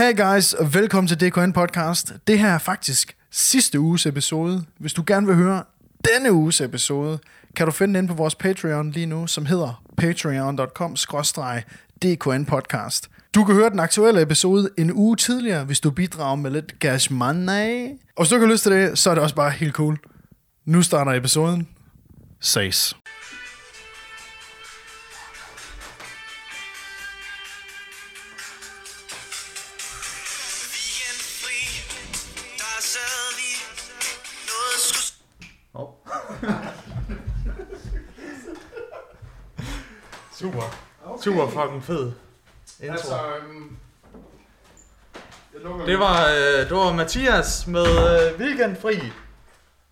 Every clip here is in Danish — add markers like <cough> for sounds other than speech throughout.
Hey guys, og velkommen til DKN Podcast. Det her er faktisk sidste uges episode. Hvis du gerne vil høre denne uges episode, kan du finde den på vores Patreon lige nu, som hedder patreon.com DKN Podcast. Du kan høre den aktuelle episode en uge tidligere, hvis du bidrager med lidt cash money. Og hvis du ikke har lyst til det, så er det også bare helt cool. Nu starter episoden. Ses. Okay. Super fucking fed intro. Altså, øhm, det, var, øh, det var Mathias med øh, Weekendfri,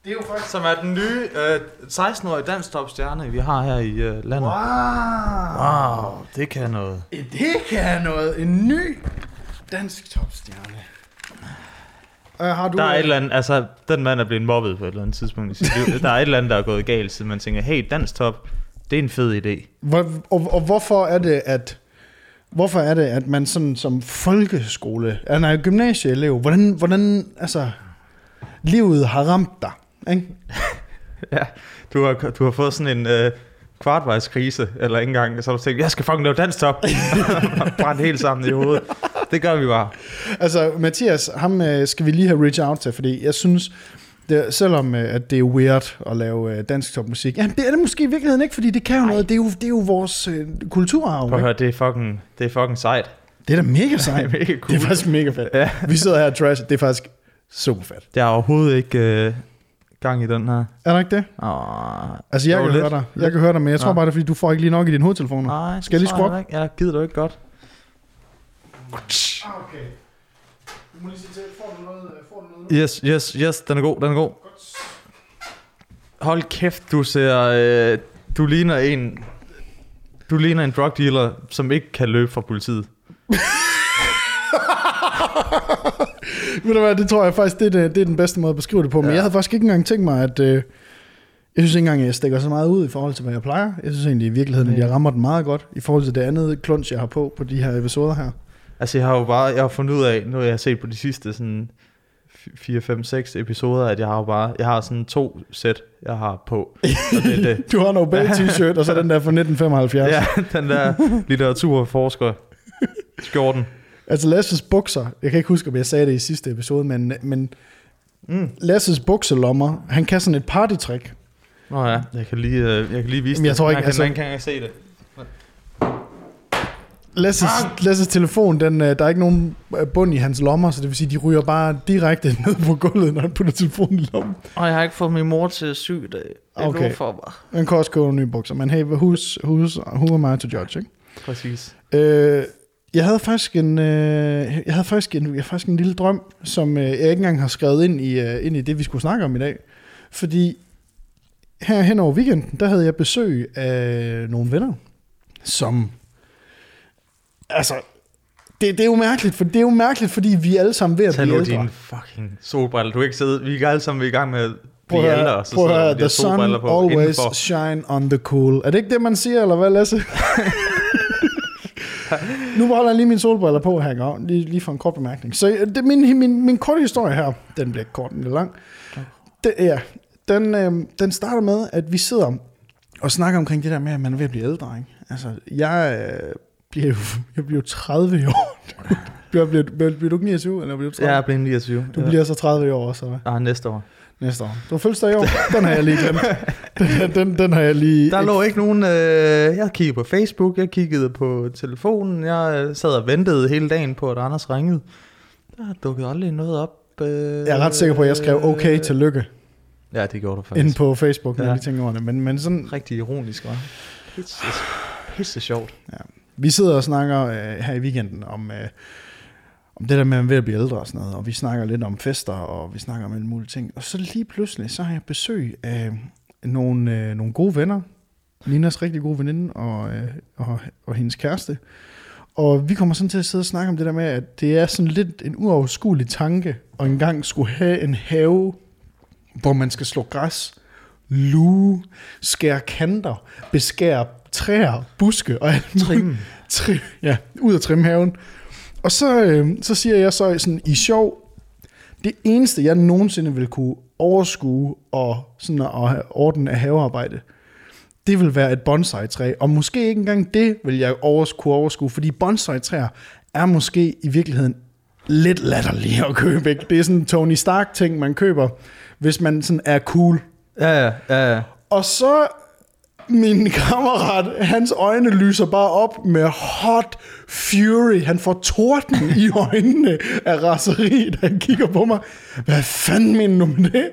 det er jo faktisk... som er den nye øh, 16-årige dansk topstjerne, vi har her i øh, landet. Wow. Wow, det kan noget. Det kan noget. En ny dansk topstjerne. Uh, har du, Der er et øh, eller andet, altså, den mand er blevet mobbet på et eller andet tidspunkt i sit liv. <laughs> Der er et eller andet, der er gået galt, siden man tænker, hey, dansk top, det er en fed idé. hvor, og, og, hvorfor er det, at hvorfor er det, at man sådan som folkeskole, er nej, gymnasieelev, hvordan, hvordan, altså, livet har ramt dig, ikke? <laughs> Ja, du har, du har fået sådan en øh, kvartvejskrise, eller ikke engang, så har du tænkt, jeg skal fucking lave dansk top. <laughs> Brændt helt sammen i hovedet. Det gør vi bare. Altså, Mathias, ham øh, skal vi lige have reach out til, fordi jeg synes, det, selvom øh, at det er weird at lave øh, dansk topmusik, ja, det er det måske i virkeligheden ikke, fordi det kan jo noget, det er jo, det er jo vores øh, kulturarv. Prøv at høre, det er fucking, det er fucking sejt. Det er da mega <laughs> sejt. Det er mega cool. Det er faktisk mega fedt. Ja. Vi sidder her og trash, det er faktisk super fedt. Der er overhovedet ikke øh, gang i den her. Er der ikke det? Åh, Altså, jeg kan lidt. høre dig. Jeg kan høre dig, men jeg tror Nå. bare, det er, fordi du får ikke lige nok i dine hovedtelefoner. nej, Skal jeg lige det op? ikke. Jeg gider du ikke godt. Okay. Du må lige sige til, får du noget, får du noget Yes, yes, yes, den er god, den er god. Hold kæft, du ser, øh, du ligner en, du ligner en drug dealer, som ikke kan løbe fra politiet. <laughs> Ved du hvad, det tror jeg faktisk, det er, det, er den bedste måde at beskrive det på. Men Ja. jeg havde faktisk ikke engang tænkt mig, at... Øh, jeg synes ikke engang, at jeg stikker så meget ud i forhold til, hvad jeg plejer. Jeg synes egentlig i virkeligheden, at jeg rammer den meget godt i forhold til det andet kluns, jeg har på på de her episoder her. Altså, jeg har jo bare, jeg har fundet ud af, nu jeg har set på de sidste sådan 4, 5, 6 episoder, at jeg har jo bare, jeg har sådan to sæt, jeg har på. Og det det. <laughs> Du har en Obey <laughs> t-shirt, og så den der fra 1975. Ja, den der litteraturforsker skjorten. Altså Lasses bukser, jeg kan ikke huske, om jeg sagde det i sidste episode, men, men Mm. Lasses bukselommer, han kan sådan et partytrick. Nå ja, jeg kan lige, øh, jeg kan lige vise Jamen, jeg det. tror ikke, man kan, altså- man kan ikke se det. Lasses, Lasses telefon, den, øh, der er ikke nogen øh, bund i hans lommer, så det vil sige, de ryger bare direkte <laughs> ned på gulvet, når han putter telefonen i lommen. Og jeg har ikke fået min mor til syg det. Det Okay. hvorfor mig. Man kan også købe nogle nye bukser, men hey, who's, who's, who am I to judge, ikke? Præcis. Øh, jeg havde faktisk en, øh, jeg havde faktisk en, jeg havde faktisk en lille drøm, som øh, jeg ikke engang har skrevet ind i, øh, ind i det, vi skulle snakke om i dag. Fordi her hen over weekenden, der havde jeg besøg af nogle venner, som, altså, det, det er jo mærkeligt, for det er jo mærkeligt, fordi vi er alle sammen ved at Tag blive nu ældre. dine fucking solbriller. Du kan ikke sidde, vi er alle sammen i gang med at Prøv blive at ældre, og så prøv sidder the sun på always indenfor. shine on the cool. Er det ikke det, man siger, eller hvad, Lasse? nu holder jeg lige mine solbriller på her, ikke? lige, lige for en kort bemærkning. Så øh, det, min, min, min korte historie her, den bliver kort, den bliver lang. Det, ja, den, øh, den starter med, at vi sidder og snakker omkring det der med, at man er ved at blive ældre. Ikke? Altså, jeg øh, bliver jo jeg bliver jo 30 i år. <laughs> bliver, bliver, bliver, bliver du ikke 29, eller bliver du 30? Jeg er blevet 29. Du bliver så 30 i år også, eller? Ah, næste år. Næste år. Du har fødselsdag i år. Den har jeg lige glemt. <laughs> Den, den, den har jeg lige... Der lå ikke nogen... Øh, jeg kiggede på Facebook, jeg kiggede på telefonen, jeg øh, sad og ventede hele dagen på, at Anders ringede. Der dukkede aldrig noget op. Øh, Jeg er ret sikker på, at jeg skrev okay til lykke Ja, det gjorde du faktisk. inde på Facebook, når Ja. jeg lige tænker over det. Men, men sådan, Rigtig ironisk, var. Pisse, pisse sjovt vi sidder og snakker øh, her i weekenden om, øh, om det der med, at man ved at blive ældre og sådan noget. Og vi snakker lidt om fester, og vi snakker om alle mulige ting. Og så lige pludselig, så har jeg besøg af nogle, øh, nogle gode venner. Linas rigtig gode veninde og, øh, og, og hendes kæreste. Og vi kommer sådan til at sidde og snakke om det der med, at det er sådan lidt en uoverskuelig tanke, at engang skulle have en have, hvor man skal slå græs, luge, skære kanter, beskære træer, buske og alt muligt. Trim. Tri, ja, ud af trimhaven. Og så, øh, så siger jeg så sådan i sjov, det eneste, jeg nogensinde vil kunne overskue og sådan at have orden af havearbejde, det vil være et bonsai-træ. Og måske ikke engang det vil jeg overs- kunne overskue, fordi bonsai-træer er måske i virkeligheden lidt latterlige at købe. Ikke? Det er sådan en Tony Stark-ting, man køber, hvis man sådan er cool. Ja, ja, ja, ja. Og så min kammerat, hans øjne lyser bare op med hot fury. Han får torden i <laughs> øjnene af raseri, da han kigger på mig. Hvad fanden mener du med det?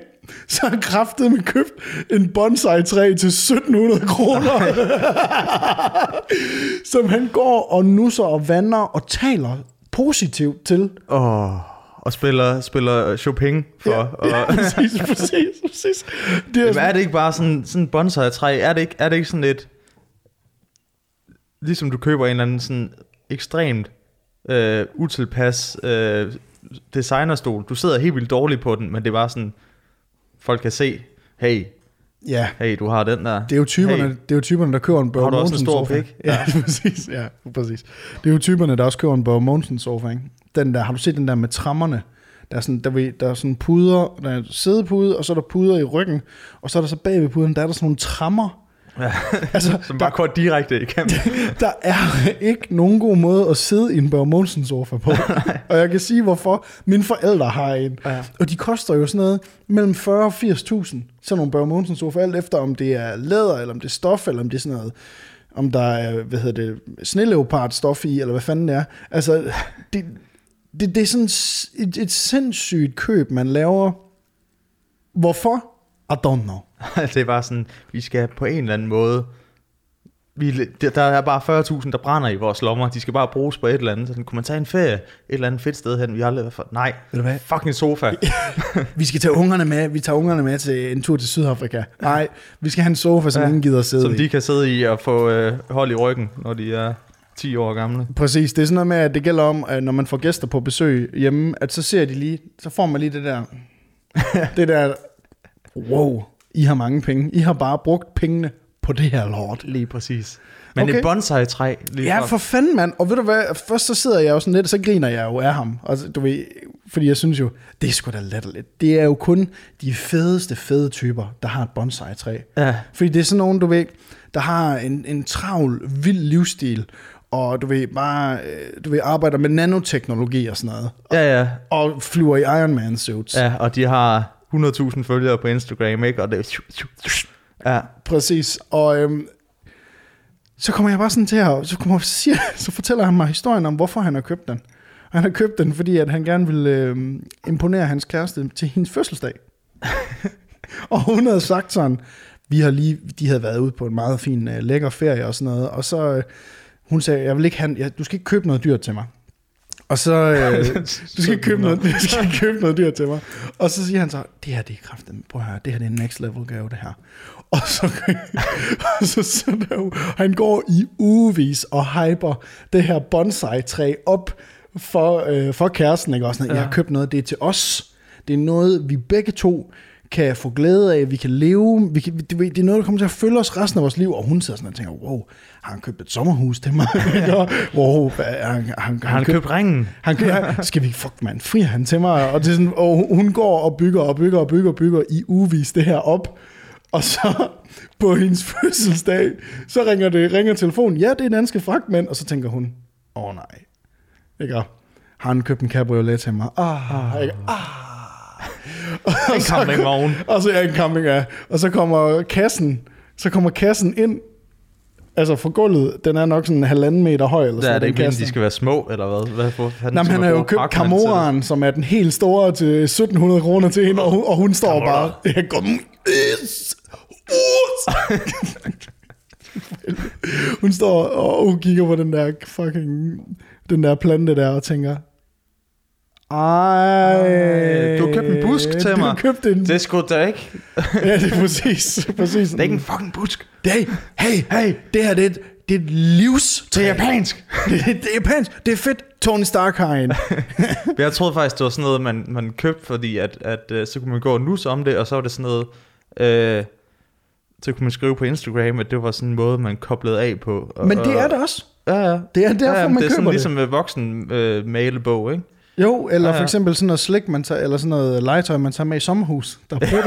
Så har kraftet med købt en bonsai-træ til 1700 kroner. <laughs> som han går og nusser og vander og taler positivt til. Åh, og spiller, spiller Chopin for... Ja, og, <laughs> ja, præcis, præcis, præcis. Det er Jamen, sådan, er det ikke bare sådan, sådan en bonsai-træ? Er det, ikke, er det ikke sådan lidt... Ligesom du køber en eller anden sådan ekstremt øh, utilpas øh, designerstol. Du sidder helt vildt dårligt på den, men det er bare sådan... Folk kan se, hey, ja, hey, du har den der. Det er jo typerne, Hey, det er jo typerne der køber en Børge Har du også en Mogensen stor sofa. pik? Ja, <laughs> præcis. Ja, præcis. Det er jo typerne, der også køber en Børge Mogensen sofa, ikke? Den der, har du set den der med trammerne? Der er sådan, der, der er sådan puder, der er sædepude, og så er der puder i ryggen, og så er der så bag ved puden, der er der sådan nogle trammer. Ja. <laughs> Altså, som bare går direkte igennem. <laughs> der er ikke nogen god måde at sidde i en Børge Mogensen sofa på. <laughs> og jeg kan sige, hvorfor. Mine forældre har en. Ja. Og de koster jo sådan noget mellem 40 og 80.000. Sådan nogle Børge Mogensen sofa. Alt efter om det er læder, eller om det er stof, eller om det er sådan noget om der er, hvad hedder det, sneleopard stof i, eller hvad fanden det er. Altså, det, det, det er sådan et, et sindssygt køb, man laver. Hvorfor? I don't know. <laughs> det er bare sådan, vi skal på en eller anden måde... Vi, der er bare 40.000, der brænder i vores lommer. De skal bare bruges på et eller andet. Så sådan, kunne man tage en ferie et eller andet fedt sted hen? Vi har aldrig været for... Nej, Ved du hvad? fucking sofa. <laughs> Vi skal tage ungerne med. Vi tager ungerne med til en tur til Sydafrika. Nej, vi skal have en sofa, som ja, ingen gider sidde Som i. de kan sidde i og få øh, hold i ryggen, når de er 10 år gamle. Præcis, det er sådan noget med, at det gælder om, at når man får gæster på besøg hjemme, at så ser de lige, så får man lige det der, <laughs> det der, wow, I har mange penge. I har bare brugt pengene på det her lort. Lige præcis. Men Okay. et bonsai-træ, lige Ja, for, fanden, mand. Og ved du hvad, først så sidder jeg jo sådan lidt, og så griner jeg jo af ham. Altså, du ved, fordi jeg synes jo, det er sgu da latterligt. Det er jo kun de fedeste, fede typer, der har et bonsai-træ. Ja, Fordi det er sådan nogen, du ved, der har en, en travl, vild livsstil, og du ved, bare, øh, du ved, arbejder med nanoteknologi og sådan noget, ja, ja. og flyver i Iron Man suits. ja og de har 100.000 følgere på Instagram, ikke? Og det Ja, Præcis. Og øhm, så kommer jeg bare sådan til at, så, kommer, siger, så fortæller han mig historien om, hvorfor han har købt den. Og han har købt den, fordi at han gerne ville øhm, imponere hans kæreste til hendes fødselsdag. <laughs> og hun havde sagt sådan, vi har lige, de havde været ude på en meget fin, øh, lækker ferie og sådan noget, og så, øh, hun sagde, jeg vil ikke have, jeg, du skal ikke købe noget dyrt til mig. Og så, øh, <laughs> du skal ikke købe noget, du skal ikke købe noget dyrt til mig. Og så siger han så, det her det er kraften, prøv at høre, det her det er next level gave, det her. Og så, <laughs> og så, så der, han går i ugevis og hyper det her bonsai-træ op for, øh, for kæresten, ikke? Og sådan, jeg har købt noget, det er til os. Det er noget, vi begge to kan få glæde af, vi kan leve, vi kan, det, det er noget, der kommer til at følge os resten af vores liv, og hun sidder sådan og tænker, wow, har han købt et sommerhus til mig? <laughs> Wow, hvad, han, har han, har han købt ringen? han kan, skal vi, fuck man, fri han til mig, og, det er sådan, og hun går og bygger og bygger og bygger og bygger i uvis det her op, og så <laughs> på hendes fødselsdag, så ringer det ringer telefonen, ja, det er danske fragtmænd, og så tænker hun, åh oh, nej, ikke? Har han købt en cabriolet til mig? Ah, ikke? ah. En campingvogn. Og så er en camping, ja. Og så kommer kassen, så kommer kassen ind, altså for gulvet, den er nok sådan en halvanden meter høj, eller sådan er det ikke meningen, de skal være små, eller hvad? hvad for fanden Nå, men skal han har jo købt? Camoraen, som er den helt store til 1700 kroner til hende, og hun, og hun står Camorra. bare, jeg kom, is, hun står og hun kigger på den der fucking, den der plante der og tænker, ej, du har købt en busk til du mig." har købt en, Det er sgu da ikke. ja, det er præcis, præcis. Det er ikke en fucking busk. Hey, hey, hey, det her, det er et, det er et livs... Det er japansk. <laughs> det, det er japansk. Det er fedt. Tony Stark har en. <laughs> Jeg troede faktisk, det var sådan noget, man, man købte, fordi at, at uh, så kunne man gå og nusse om det, og så var det sådan noget... Øh, så kunne man skrive på Instagram, at det var sådan en måde, man koblede af på. Og, Men det er det også. Ja, ja. Det er derfor, ja, ja, man det er sådan køber ligesom en voksen øh, malebog, ikke? Jo, eller Ja, for ja. eksempel sådan noget slik, man tager, eller sådan noget legetøj, man tager med i sommerhus. Der bruger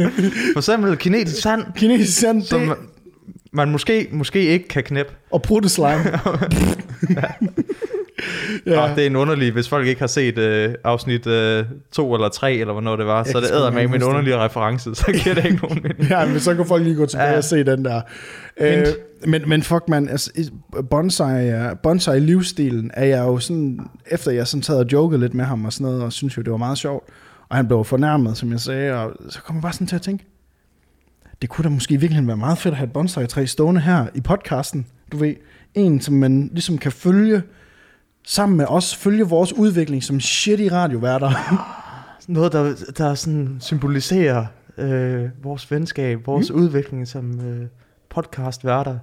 <laughs> For eksempel kinesisk sand, kinesisk sand, som det, man, måske, måske ikke kan knæppe. og prutteslime. <laughs> Ja. Og det er en underlig, hvis folk ikke har set øh, afsnit øh, to eller tre, eller hvornår det var, Jeg så er det æder med en underlig reference, så giver det ikke nogen mening. <laughs> Ja, men så kan folk lige gå tilbage Ja. og se den der. Øh, Hint. men, men fuck man, altså, i- bonsai, er- bonsai livsstilen er jeg jo sådan, efter jeg sådan taget og joket lidt med ham og sådan noget, og synes jo, det var meget sjovt, og han blev fornærmet, som jeg sagde, og så kom jeg bare sådan til at tænke, det kunne da måske i virkeligheden være meget fedt at have et bonsai-træ stående her i podcasten. Du ved, en, som man ligesom kan følge sammen med os, følge vores udvikling som shitty radioværter. <laughs> Noget, der, der sådan symboliserer øh, vores venskab, vores mm. udvikling som øh, podcastværter.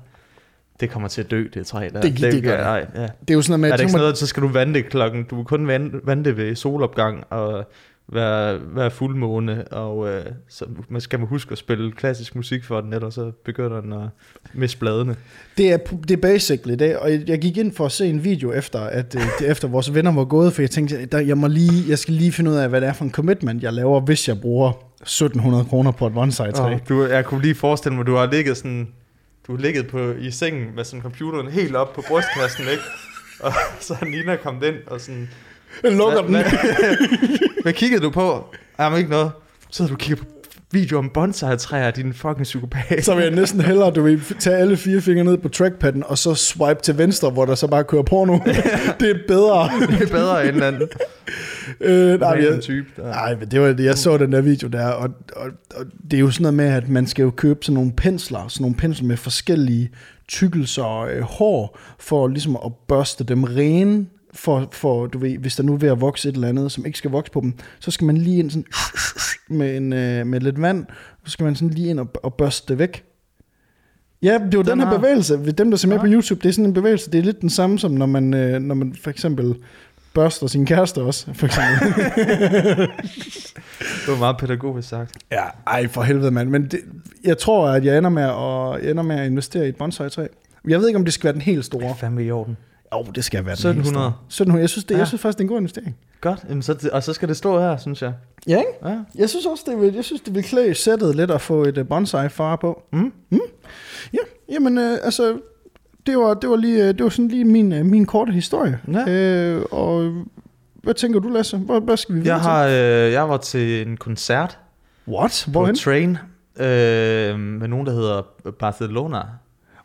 Det kommer til at dø, det træ der. Det- det gør det. nej, ja. Det er jo sådan noget med, Er at det ikke sådan noget, så skal du vande det klokken, du må kun vande, vande det ved solopgang og være, være fuldmåne, og øh, så man skal man huske at spille klassisk musik for den, ellers så begynder den at miste bladene. Det er, det er basically det, og jeg gik ind for at se en video efter, at øh, det, efter vores venner var gået, for jeg tænkte, der, jeg, må lige, jeg skal lige finde ud af, hvad det er for en commitment, jeg laver, hvis jeg bruger 1700 kroner på et bonsai-træ. Og du, jeg kunne lige forestille mig, du har ligget sådan, du har ligget på, i sengen med sådan computeren helt op på brystkassen, ikke? Og <laughs> så er Nina kommet ind og sådan... Jeg lukker den. Hvad, hvad kiggede du på? Jamen ikke noget. Så du kigger på video om bonsai-træer, din fucking psykopat. Så vil jeg næsten hellere, du vil tage alle fire fingre ned på trackpadden, og så swipe til venstre, hvor der så bare kører porno. <laughs> det er bedre. det er bedre end en øh, nej, jeg, type. Der. nej, men det var det, jeg så den der video der, og, og, og det er jo sådan noget med, at man skal jo købe sådan nogle pensler, sådan nogle pensler med forskellige tykkelser og øh, hår, for ligesom at børste dem rene, for, for, du ved, hvis der nu er ved at vokse et eller andet, som ikke skal vokse på dem, så skal man lige ind sådan, <laughs> med, en, øh, med lidt vand, så skal man sådan lige ind og, og børste det væk. Ja, det er jo den, Den her har- bevægelse. Ved dem, der ser med Ja. på YouTube, det er sådan en bevægelse. Det er lidt den samme, som når man, øh, når man for eksempel børster sin kæreste også, for eksempel. <laughs> Det var meget pædagogisk sagt. Ja, ej for helvede mand. Men det, jeg tror, at jeg ender med, at, ender med at investere i et bonsai-træ. Jeg ved ikke, om det skal være den helt store. Fandme i orden. Oh, det skal være den 1700. helt store. 1700. Jeg synes, det, Ja. jeg synes faktisk, det er en god investering. Godt, Jamen, så, og så skal det stå her, synes jeg. Ja, ikke? Ja. Jeg synes også, det vil, jeg synes, det vil klæde sættet lidt at få et uh, bonsai-far på. Mm. Ja, jamen øh, altså, det var, det var, lige, øh, det var sådan lige min, øh, min korte historie. Ja. Øh, og hvad tænker du, Lasse? Hvad, hvad skal vi videre Jeg, har, øh, jeg var til en koncert til? What? på Hvorhen? Train øh, med nogen, der hedder Barcelona.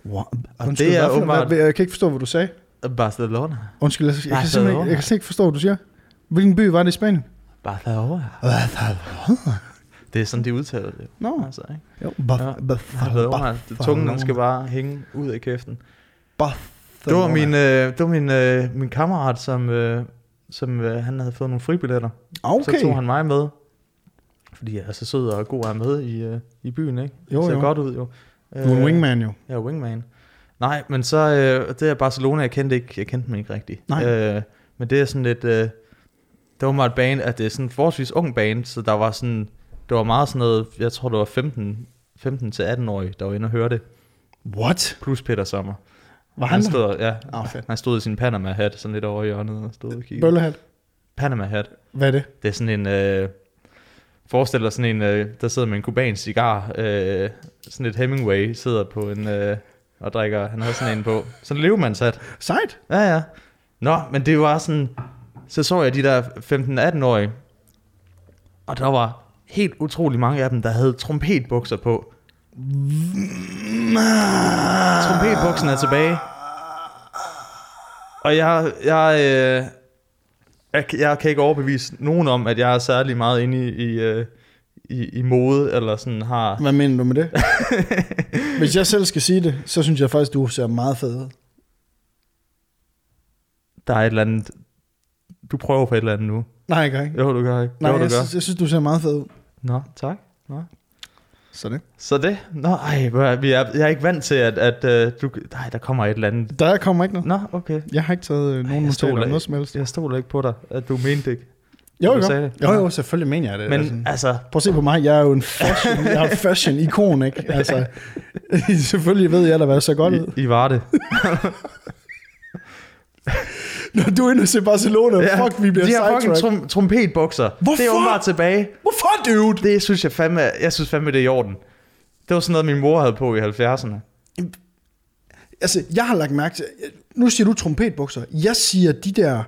What? Og Undskyld, det er hvad åbenbart- hvad- Jeg kan ikke forstå, hvad du sagde. Barcelona. Undskyld. Jeg kan, Barcelona. simpelthen ikke, jeg kan simpelthen ikke forstå, hvad du siger. Hvilken by var det i Spanien? Barcelona. Det er sådan, de udtaler det. Nå, Altså, ikke? jo. Ja. Barcelona. Tungen, den skal bare hænge ud af kæften. Det var min, øh, det var min, øh, min kammerat, som, øh, som øh, han havde fået nogle fribilletter. Okay. Så tog han mig med. Fordi jeg er så sød og god at have med i, øh, i byen, ikke? Jo, Ser jo. godt ud, jo. Du er en wingman jo. Jeg er wingman. Nej, men så, øh, det er Barcelona, jeg kendte ikke, jeg kendte dem ikke rigtigt. Nej. Øh, men det er sådan lidt, øh, det var meget et band, at det er sådan en forholdsvis ung band, så der var sådan, det var meget sådan noget, jeg tror det var 15, 15 til 18 årige, der var inde og høre det, What? plus Peter Sommer. Var han han stod, ja, fedt. han stod i sin Panama-hat, sådan lidt over i hjørnet, og stod og kiggede. Bøllehat. Panama-hat. Hvad er det? Det er sådan en, øh, forestil dig sådan en, øh, der sidder med en kubansk cigar, øh, sådan et Hemingway, sidder på en, øh, og drikker, han havde sådan en på, sådan en levmandshat. Sejt. Ja, ja. Nå, men det var sådan, så så jeg de der 15-18-årige, og der var helt utrolig mange af dem, der havde trompetbukser på. Trompetbukserne er tilbage. Og jeg, jeg, øh, jeg, jeg kan ikke overbevise nogen om, at jeg er særlig meget inde i, i, øh, i, i mode, eller sådan har... Hvad mener du med det? <laughs> Hvis jeg selv skal sige det, så synes jeg faktisk, du ser meget fed ud. Der er et eller andet... Du prøver på et eller andet nu. Nej, jeg gør ikke. Jo, du gør ikke. Nej, jo, du jeg, gør. synes, jeg synes, du ser meget fed ud. Nå, tak. Nå. Så det. Så det? Nå, ej, vi er, jeg er ikke vant til, at, at uh, du... Nej, der kommer et eller andet. Der kommer ikke noget. Nå, okay. Jeg har ikke taget øh, nogen jeg notater noget som helst. Jeg stoler ikke på dig, at du mente det ikke. Jo, jo, det. jo, jo, selvfølgelig mener jeg det. Men altså. altså, Prøv at se på mig, jeg er jo en fashion, jeg er fashion-ikon, ikke? <laughs> Altså, <laughs> selvfølgelig ved jeg da, hvad så godt ud. I, I var det. <laughs> Når du er inde og ser Barcelona, ja, fuck, vi bliver De her fucking trum, trompetbukser. Hvorfor? Det er åbenbart tilbage. Hvorfor, dude? Det synes jeg fandme, jeg synes fandme, det er i orden. Det var sådan noget, min mor havde på i 70'erne. Altså, jeg har lagt mærke til, nu siger du trompetbukser, jeg siger de der,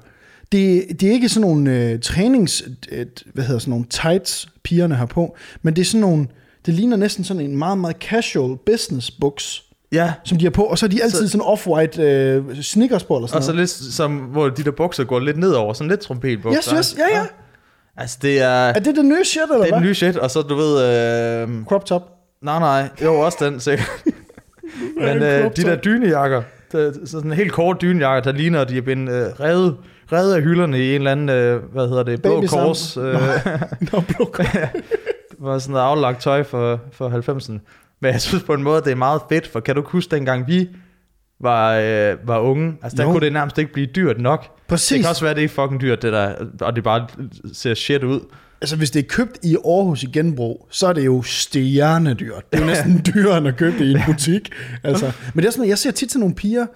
det, det er ikke sådan nogle øh, trænings, øh, hvad hedder sådan nogle tights, pigerne har på, men det er sådan nogle, det ligner næsten sådan en meget, meget casual business buks, Ja, som de har på, og så er de altid Så- sådan off-white øh, sneakers på, eller sådan og så noget. lidt som, hvor de der bukser går lidt nedover, sådan lidt trompetbukser. Yes, yes, ja, ja. Altså, det er, Er det det nye shit, eller det er hvad? den nye shit, og så du ved, øh, Crop top. nej, nej, jo, også den sikkert. <laughs> Men en øh, de der dynejakker, der, så sådan en helt kort dynejakker, der ligner, at de er blevet øh, revet, revet af hylderne i en eller anden, øh, hvad hedder det, blå Baby kors. Øh, Nå, <laughs> blå <laughs> var sådan noget aflagt tøj for, for 90'erne. Men jeg synes på en måde, det er meget fedt, for kan du huske, dengang vi var, øh, var unge, altså der Jo. kunne det nærmest ikke blive dyrt nok. Præcis. Det kan også være, det er fucking dyrt, det der, og det bare ser shit ud. Altså, hvis det er købt i Aarhus i genbrug, så er det jo stjernedyrt. Det er jo <laughs> næsten dyrere end at købe det i en butik. Altså. Men det er sådan jeg ser tit til nogle piger,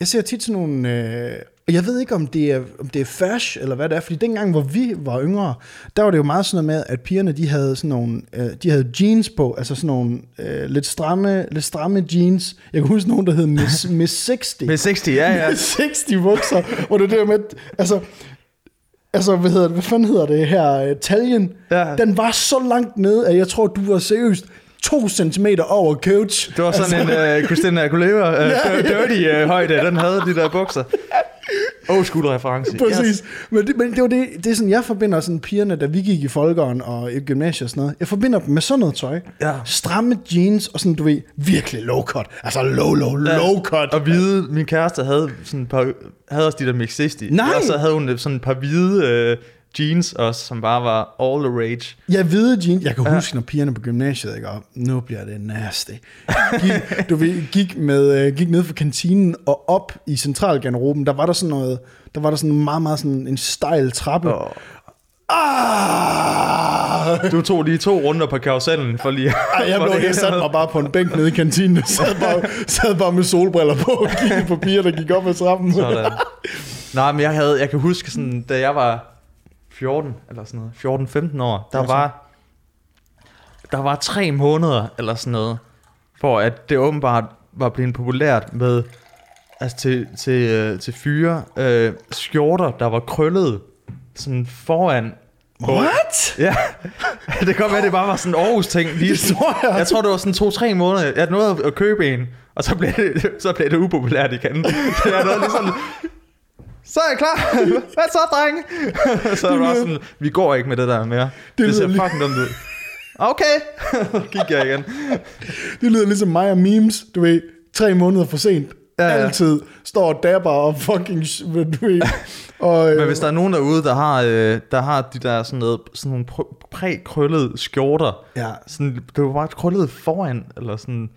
jeg ser tit til nogle, øh, og jeg ved ikke, om det, er, om det er fash, eller hvad det er, fordi dengang, hvor vi var yngre, der var det jo meget sådan noget med, at pigerne, de havde sådan nogle, øh, de havde jeans på, altså sådan nogle øh, lidt, stramme, lidt stramme jeans. Jeg kan huske nogen, der hed Miss, <laughs> Miss 60. Med 60, ja, ja. 60 bukser, hvor det der med, altså, altså, hvad hedder det, hvad fanden hedder det her, uh, taljen, Ja. den var så langt nede, at jeg tror, du var seriøst to centimeter over coach. Det var sådan altså, en uh, Christina Aguilera uh, ja. dirty uh, højde, den havde de der bukser. <laughs> Old school reference. <laughs> Præcis. Men, det, men det, var det, det er sådan, jeg forbinder sådan pigerne, da vi gik i folkeren og i gymnasiet og sådan noget. Jeg forbinder dem med sådan noget tøj. Ja. Stramme jeans og sådan, du ved, virkelig low cut. Altså low, low, Ja. low cut. Og hvide, min kæreste havde sådan et par, havde også de der Mix 60. Nej! Og så havde hun sådan et par hvide uh, jeans også, som bare var all the rage. Jeg hvide jeans. Jeg kan ja. huske, når pigerne på gymnasiet, ikke, og nu bliver det nasty. Gik, du ved, gik, med, øh, gik ned fra kantinen og op i centralgarderoben, der var der sådan noget, der var der sådan meget, meget sådan en stejl trappe. Og Ah! du tog lige to runder på karusellen for lige... Ej, jeg, blev, jeg satte mig bare på en bænk nede i kantinen, og sad bare, sad bare med solbriller på og kiggede på piger, der gik op ad trappen. Sådan. Nej, men jeg, havde, jeg kan huske, sådan, da jeg var 14, eller sådan noget, 14-15 år, der var, der var tre måneder, eller sådan noget, for at det åbenbart var blevet populært med, altså til, til, øh, til fyre, øh, skjorter, der var krøllet sådan foran. What? Ja, <laughs> det kan være, det bare var sådan en Aarhus ting. Lige Det tror jeg. Jeg tror, det var sådan to-tre måneder. Jeg nåede at købe en, og så blev det, så blev det upopulært igen. Så <laughs> jeg nåede lige sådan, så er jeg klar. <laughs> Hvad så, drenge? <laughs> så det sådan, vi går ikke med det der mere. Det, det ser lige- fucking dumt ud. <laughs> Okay, gik jeg igen. Det lyder ligesom mig og memes, du ved, tre måneder for sent. Ja, Ja. Altid står og dabber og fucking, du ved. Og, øh, Men hvis der er nogen derude, der har, øh, der har de der sådan, noget, sådan nogle pr- præ-krøllede skjorter, Ja. sådan, det var bare krøllet foran, eller sådan,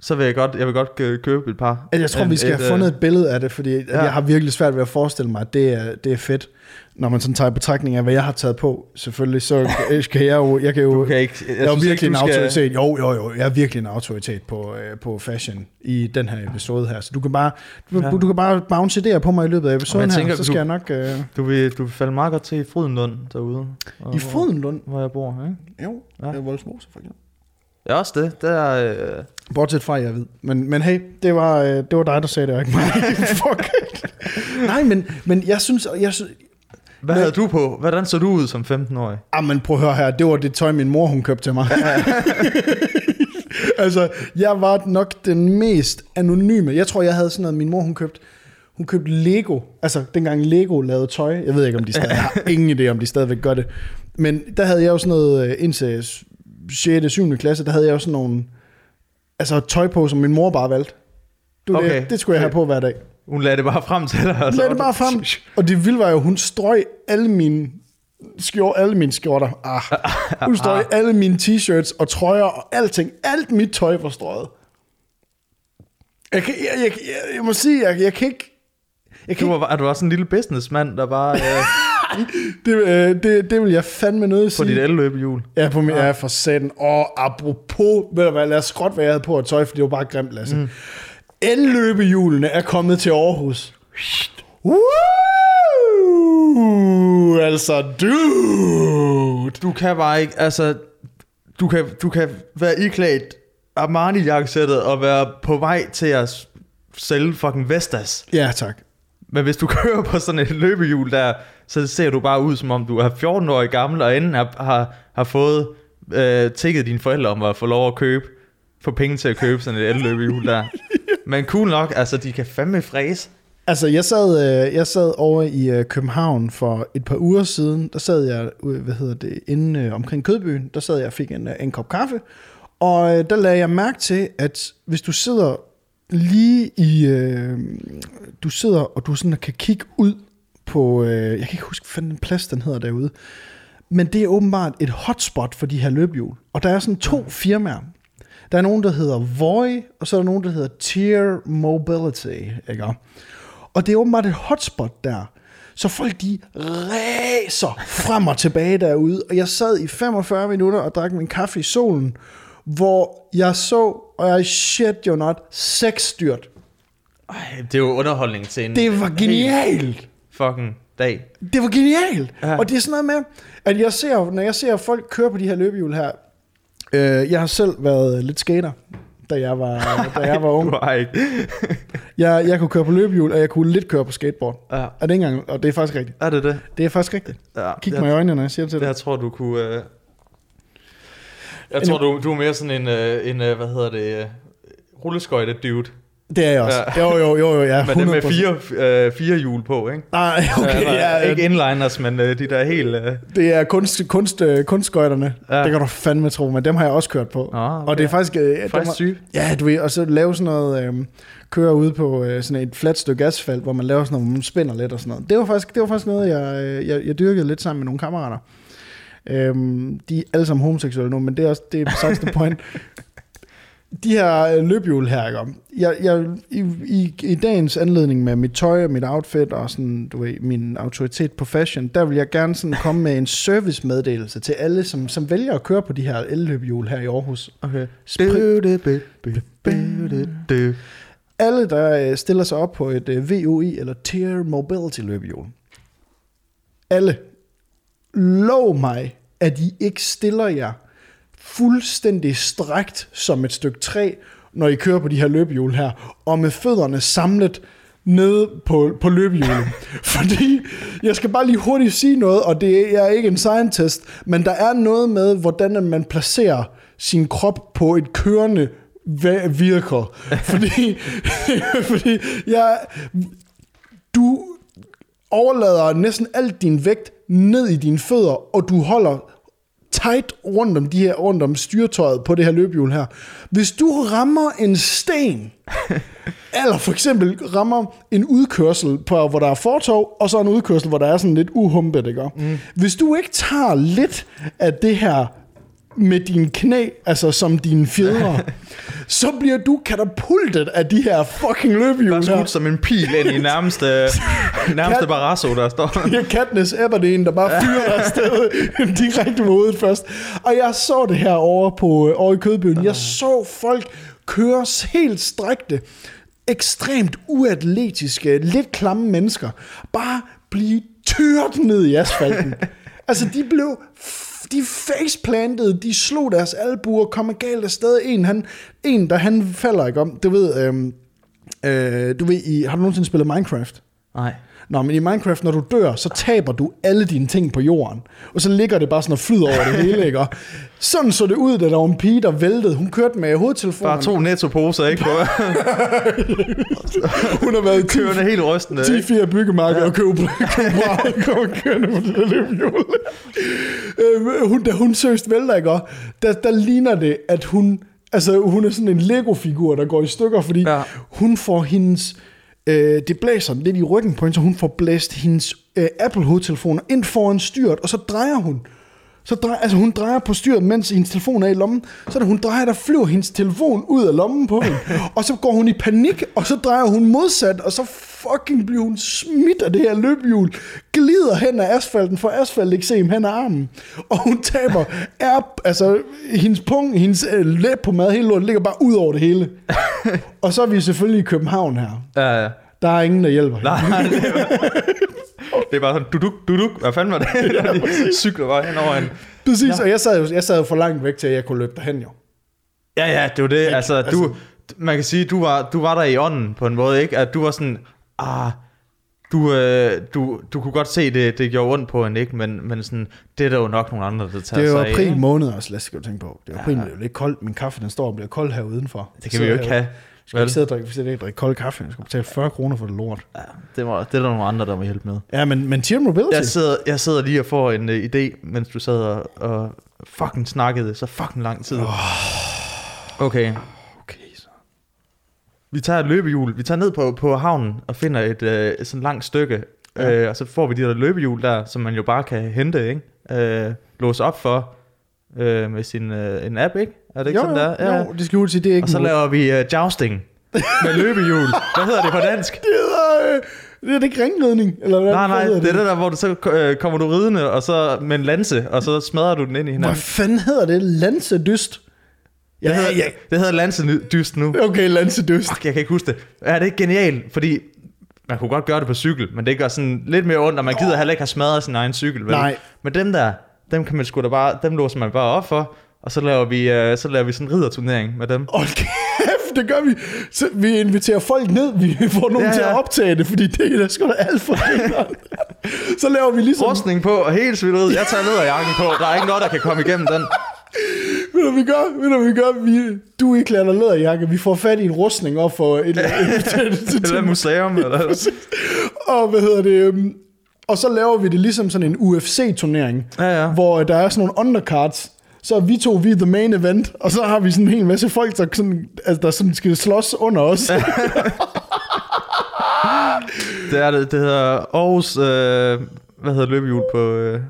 så vil jeg godt, jeg vil godt øh, købe et par. Altså, jeg tror, En- vi skal et, have øh, fundet et billede af det, fordi ja. Jeg har virkelig svært ved at forestille mig, at det er, det er fedt. Når man sådan tager i betragtning af, hvad jeg har taget på, selvfølgelig, så <laughs> kan jeg jo... Jeg kan jo Du kan ikke, jeg, jeg, er virkelig ikke, en skal- autoritet. Jo, jo, jo. Jeg er virkelig en autoritet på, øh, på fashion i den her episode her. Så du kan bare, du, Ja. du kan bare bounce idéer på mig i løbet af episoden jeg her, tænker, så skal du- jeg nok... Øh, Du vil, du vil falde meget godt til i Frydenlund derude. og I hvor- Frydenlund? Hvor jeg bor, ikke? Jo, Ja. er Voldsmose for eksempel. Ja, også det. Det er... Øh, Bortset fra, jeg ved. Men, men hey, det var, øh, det var dig, der sagde det, ikke mig. <laughs> Fuck. Nej, men, men jeg synes... Jeg synes hvad Men- havde du på? Hvordan så du ud som 15-årig? ah, men prøv at høre her, det var det tøj, min mor hun købte til mig. <laughs> altså, jeg var nok den mest anonyme. Jeg tror, jeg havde sådan noget, min mor hun købte, hun købte Lego. Altså, dengang Lego lavede tøj. Jeg ved ikke, om de stadig <laughs> har ingen idé, om de stadigvæk gør det. Men der havde jeg jo sådan noget, øh, indtil 6. 7. klasse, der havde jeg jo sådan nogle, altså tøj på, som min mor bare valgte. Du, okay. Det, det skulle jeg have på hver dag. Hun lagde det bare frem til dig. og så Lad var det bare frem. <laughs> Og det vilde var jo, hun strøg alle mine skjorter, alle mine skjorter. Ah. Hun strøg alle mine t-shirts og trøjer og alting. Alt mit tøj var strøget. Jeg, kan, jeg, jeg, jeg, jeg må sige, jeg, jeg kan ikke... Jeg kan Du ikke var, er du også en lille businessmand, der bare... Øh, <laughs> det, øh, det, det vil jeg fandme nødt På sige. dit elløbehjul. Ja, på min, ja, for satan. Og apropos, ved du hvad, lad os skråt, hvad jeg havde på at tøj, for det var bare grimt, Lasse. Mm. Elløbehjulene er kommet til Aarhus. Woo! Altså, dude! Du kan bare ikke, altså, du kan, du kan være iklædt Armani-jakkesættet og være på vej til at sælge fucking Vestas. Ja, tak. Men hvis du <laughs> kører på sådan et løbehjul der, så ser du bare ud som om du er 14 år gammel og inden har, har, har fået øh, tækket dine forældre om at få lov at købe, få penge til at købe sådan et elløbehjul der. Men cool nok, altså de kan fandme fræse. Altså, jeg sad, øh, jeg sad over i øh, København for et par uger siden. Der sad jeg, øh, hvad hedder det, inde øh, omkring Kødbyen. Der sad jeg og fik en, øh, en kop kaffe. Og øh, der lagde jeg mærke til, at hvis du sidder lige i... Øh, du sidder, og du sådan kan kigge ud på... Øh, jeg kan ikke huske, hvad den plads den hedder derude. Men det er åbenbart et hotspot for de her løbehjul. Og der er sådan to firmaer. Der er nogen, der hedder Voy, og så er der nogen, der hedder Tier Mobility. Ikke? Og det er åbenbart et hotspot der. Så folk de ræser frem og tilbage derude. Og jeg sad i 45 minutter og drak min kaffe i solen, hvor jeg så, og jeg shit jo not, seks styrt. Ej, det er jo underholdning til en Det var genialt. Fucking dag. Det var genialt. Ja. Og det er sådan noget med, at jeg ser, når jeg ser folk køre på de her løbehjul her, øh, jeg har selv været lidt skater, da jeg var, <laughs> da jeg var ung. Du ikke. <laughs> Jeg, jeg kunne køre på løbehjul, og jeg kunne lidt køre på skateboard. Ja. Og det, engang, og det er faktisk rigtigt. Er det det? Det er faktisk rigtigt. Ja, Kig det, mig i øjnene, når jeg siger det til dig. jeg tror du kunne... Øh... Jeg tror, du, du er mere sådan en, øh, en øh, hvad hedder det, øh, rulleskøjte dude. Det er jeg også. Ja. Jo, jo, jo, jo, ja. Men dem med 100%. fire, øh, fire hjul på, ikke? Nej, okay, ja, ja, ikke inliners, men øh, de der helt... Øh... det er kunst, kunst, øh, kunstskøjterne. Ja. Det kan du fandme tro, men dem har jeg også kørt på. Ah, okay. Og det er faktisk... Øh, Faktisk sygt. Ja, du ved, og så lave sådan noget... Øh, køre ude på øh, sådan et fladt stykke asfalt, hvor man laver sådan noget, hvor man spænder lidt og sådan noget. Det var faktisk, det var faktisk noget, jeg, øh, jeg, jeg dyrkede lidt sammen med nogle kammerater. Øhm, de er alle sammen homoseksuelle nu, men det er også det er <laughs> the point. De her løbhjul løbehjul her, ikke? Jeg, jeg, i, i, I dagens anledning med mit tøj og mit outfit og sådan, du ved, min autoritet på fashion, der vil jeg gerne sådan komme med en servicemeddelelse til alle, som, som vælger at køre på de her elløbehjul her i Aarhus. Okay. Alle, der øh, stiller sig op på et øh, VOI eller Tier Mobility løbehjul. Alle. Lov mig, at I ikke stiller jer fuldstændig strækt som et stykke træ, når I kører på de her løbehjul her, og med fødderne samlet nede på, på løbehjulet. <laughs> Fordi, jeg skal bare lige hurtigt sige noget, og det er, jeg er ikke en scientist, men der er noget med, hvordan man placerer sin krop på et kørende vehicle. <laughs> Fordi, <laughs> fordi jeg, du overlader næsten alt din vægt ned i dine fødder, og du holder tight rundt om, de her, rundt om styretøjet på det her løbehjul her. Hvis du rammer en sten, <laughs> eller for eksempel rammer en udkørsel, på, hvor der er fortov, og så en udkørsel, hvor der er sådan lidt uhumpet, ikke? Mm. Hvis du ikke tager lidt af det her med dine knæ, altså som dine fjedre, <laughs> så bliver du katapultet af de her fucking løbehjul her. skudt som en pil ind i nærmeste, <laughs> nærmeste Kat- Barrasso, der står. <laughs> Er Katniss Everdeen, der bare fyrer afsted direkte på hovedet først. Og jeg så det her over, på, over i Kødbyen. Jeg så folk køre helt strækte, ekstremt uatletiske, lidt klamme mennesker, bare blive tørt ned i asfalten. altså, de blev de faceplantede, de slog deres albuer, kom galt afsted. En, han, en der han falder ikke om, du ved, øhm, øh, du ved, i, har du nogensinde spillet Minecraft? Nej. Nå, men i Minecraft, når du dør, så taber du alle dine ting på jorden. Og så ligger det bare sådan og flyder over det hele, ikke? Og sådan så det ud, da der var en pige, der væltede. Hun kørte med hovedtelefonen. Bare to netto-poser, ikke? <laughs> Hun har været i 10 kørende helt rystende, ikke? 10-4 byggemarkeder og købe kommer kørende på det der løbehjul. Øh, hun, da hun seriøst vælter, ikke? Og Der, der ligner det, at hun... Altså, hun er sådan en Lego-figur, der går i stykker, fordi Ja. ja. hun får hendes... Øh, det blæser lidt i ryggen på hende, så hun får blæst hendes øh, Apple-hovedtelefoner ind foran styret, og så drejer hun Så drejer, altså hun drejer på styret, mens hendes telefon er i lommen. Så da hun drejer, der flyver hendes telefon ud af lommen på hende. og så går hun i panik, og så drejer hun modsat, og så fucking bliver hun smidt af det her løbehjul. Glider hen ad asfalten, for asfalteksem hen ad armen. Og hun taber er, altså hendes pung, hendes øh, læb på mad, hele lortet ligger bare ud over det hele. og så er vi selvfølgelig i København her. Ja, ja. Der er ingen, der hjælper. Nej, <laughs> det er, bare sådan, duduk, duduk. Hvad fanden var det? <laughs> Ja, de cykler bare hen over en... Præcis, og jeg sad, jo, jeg sad jo for langt væk til, at jeg kunne løbe derhen jo. Ja, ja, det var det. Altså, du, man kan sige, du var, du var der i ånden på en måde, ikke? At du var sådan, ah, du, øh, du, du kunne godt se, det, det gjorde ondt på en, ikke? Men, men sådan, det er der jo nok nogle andre, der tager Det er jo sig af, april ikke? måned også, lad os tænke på. Det er jo april, det er jo lidt koldt. Min kaffe, den står og bliver kold her udenfor. Det kan vi jo ikke have. Skal ikke sidde og drikke, skal ikke drikke kold kaffe. Jeg skal betale 40 kroner for det lort. Ja, det, var, det er der nogle andre, der må hjælpe med. Ja, men, men tier mobility. Jeg sidder, jeg sidder lige og får en uh, idé, mens du sad og, og fucking snakkede så fucking lang tid. Okay, Okay, så. vi tager et løbehjul. Vi tager ned på, på havnen og finder et uh, sådan langt stykke. Ja. Uh, og så får vi de der løbehjul der, som man jo bare kan hente, ikke? Uh, låse op for uh, med sin uh, en app, ikke? Er det ikke Jo, sådan der? jo, det skal ud til, det er ikke Og så laver vi uh, jousting med løbehjul. Hvad hedder det på dansk? <laughs> Det hedder, øh, det er det ikke ringridning, eller hvad? Nej, hvad nej, hedder det er det der, hvor du så øh, kommer du ridende, og så med en lanse, og så smadrer du den ind i Hvad hinanden. fanden hedder det? Lansedyst? Det hedder, ja. det hedder lansedyst nu. Okay, lansedyst. Fuck, jeg kan ikke huske det. Er det ikke genialt? Fordi man kunne godt gøre det på cykel, men det gør sådan lidt mere ondt, og man gider heller ikke have smadret sin egen cykel. Vel? Nej. Men dem der, dem kan man sgu da bare, dem låser man bare op for, og så laver vi, øh, så laver vi sådan en ridderturnering med dem. Hold kæft, det gør vi. Så vi inviterer folk ned, vi <laughs> får nogen ja, Ja, til at optage det, fordi det er da sgu da alt for. <laughs> Så laver vi ligesom, Rustning på, og helt svidt Jeg tager ned jakken på. Der er ikke noget, der kan komme igennem den. ved du, vi gør? Ved du, vi gør? Vi, du iklæder dig læderjakke, vi får fat i en rustning op for et, et, Eller til, museum, eller <laughs> og hvad hedder det, øhm, og så laver vi det ligesom sådan en UFC-turnering, Ja, ja. hvor der er sådan nogle undercards, så er vi to, vi er the main event, og så har vi sådan en hel masse folk, der, sådan, altså, der sådan skal slås under os. <laughs> Det er det. Det hedder Aarhus... Øh, hvad hedder løbehjul på, øh,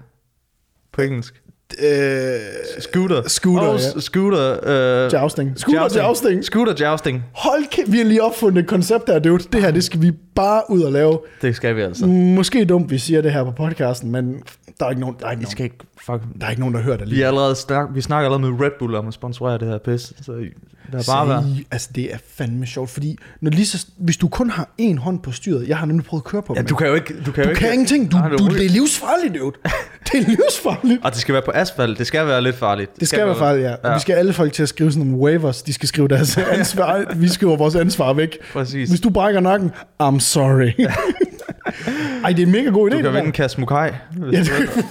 på engelsk? øh, Scooter. Scooter, Aarhus ja. Scooter... Øh, Jousting. Scooter jousting. Scooter jousting. Hold kæft, vi har lige opfundet et koncept her, dude. Det her, det skal vi bare ud og lave. Det skal vi altså. Måske dumt, vi siger det her på podcasten, men der er ikke nogen, der er ikke Vi nogen, skal ikke... Fuck. der er ikke nogen der hører det Vi, lige. er allerede snak, vi snakker allerede med Red Bull om at sponsorere det her pis. Så der er bare være. Altså, det er fandme sjovt, fordi når lige så, hvis du kun har en hånd på styret, jeg har nemlig prøvet at køre på Ja, dem, du kan jo ikke... Du kan, jo du ikke, kan ingenting. Du, Nej, du, det er livsfarligt, dude. Det er livsfarligt. Og det skal være på asfalt. Det skal være lidt farligt. Det skal være farligt, ja. ja. Vi skal alle folk til at skrive sådan nogle waivers. De skal skrive deres <laughs> ansvar. Vi skriver vores ansvar væk. Præcis. Hvis du brækker nakken, I'm sorry. <laughs> Ej, det er en mega god idé. Du kan vinde en kasse mukai. Ja, det-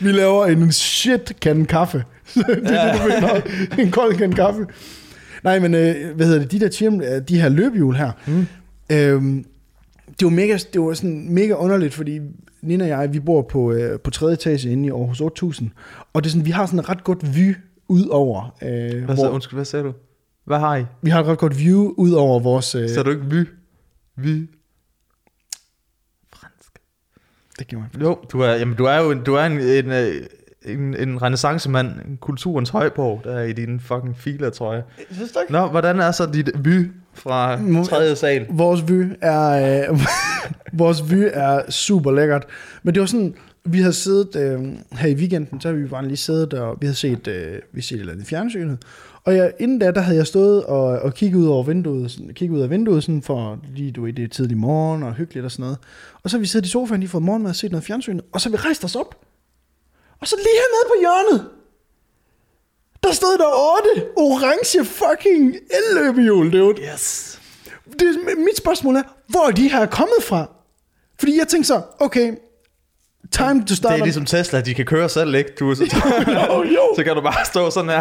Vi laver en shit kan kaffe. <laughs> det er det, du mener. En kold kan kaffe. Nej, men øh, hvad hedder det? De der chim, øh, de her løbehjul her. Mm. Øhm, det var mega, det var sådan mega underligt, fordi Nina og jeg, vi bor på, øh, på tredje etage inde i Aarhus 8000. Og det er sådan, vi har sådan et ret godt view ud over, øh, Hvad, hvor, undskyld, hvad sagde du? Hvad har I? vi har et ret godt view ud over vores... Øh, Så du ikke vy? Vi? Fransk. det giver mig. Jo, du er, jamen, du er jo en, du er en, en, øh, en, en renaissancemand, en kulturens højborg, der er i din fucking filer, tror jeg. Synes du ikke? Nå, hvordan er så dit vy fra tredje sal? Vores vy er, øh, <laughs> vores vy er super lækkert. Men det var sådan, vi havde siddet øh, her i weekenden, så havde vi bare lige siddet, og vi havde set, øh, vi set et eller andet i fjernsynet. Og jeg, inden da, der havde jeg stået og, og kigget ud over vinduet, sådan, kigget ud af vinduet, sådan for lige, du ved, det er tidlig morgen og hyggeligt og sådan noget. Og så har vi siddet i sofaen, lige fået morgenmad og set noget fjernsyn, og så vi rejst os op. Og så lige hernede på hjørnet, der stod der otte orange fucking elløbehjul, dude Yes. det, mit spørgsmål er, hvor er de her kommet fra? Fordi jeg tænkte så, okay, time to Det start. er ligesom Tesla, de kan køre selv, ikke? Du, så, <laughs> jo, jo. så kan du bare stå sådan her,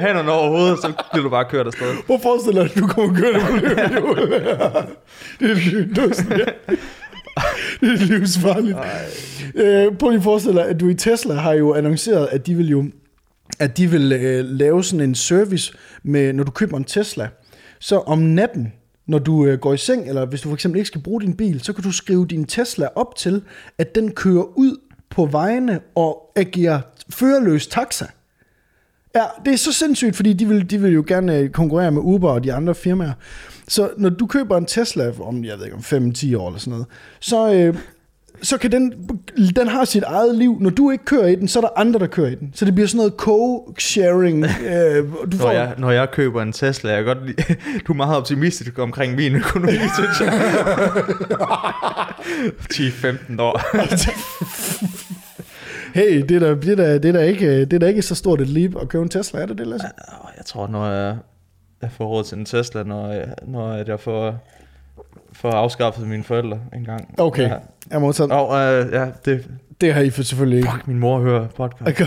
hænderne over hovedet, så bliver du bare kørt afsted. Hvor forestiller du du kommer kørende på <laughs> det er det er sådan, ja. Det er livsfarligt. Øh, prøv lige at forestille dig, at du i Tesla har jo annonceret, at de vil jo at de vil øh, lave sådan en service med, når du køber en Tesla, så om natten, når du øh, går i seng, eller hvis du for eksempel ikke skal bruge din bil, så kan du skrive din Tesla op til, at den kører ud på vejene og agerer førerløs taxa. Ja, det er så sindssygt, fordi de vil, de vil jo gerne øh, konkurrere med Uber og de andre firmaer. Så når du køber en Tesla om, jeg ved ikke, om 5-10 år eller sådan noget, så, øh, så kan den, den har sit eget liv. Når du ikke kører i den, så er der andre, der kører i den. Så det bliver sådan noget co-sharing. Øh, du Når jeg, når jeg køber en Tesla, jeg godt lide, <laughs> du er meget optimistisk omkring min økonomi, <laughs> synes jeg. <laughs> 10-15 år. Hey, det er, da, det, er da, det, er da ikke, det er da ikke så stort et leap at købe en Tesla, er det det, Lasse? Jeg tror, når jeg, jeg får råd til en Tesla, når jeg, når jeg får, får afskaffet mine forældre en gang. Okay, Ja. jeg må tage, Og øh, ja, det, det har I for selvfølgelig ikke. fuck, min mor hører podcast. Okay,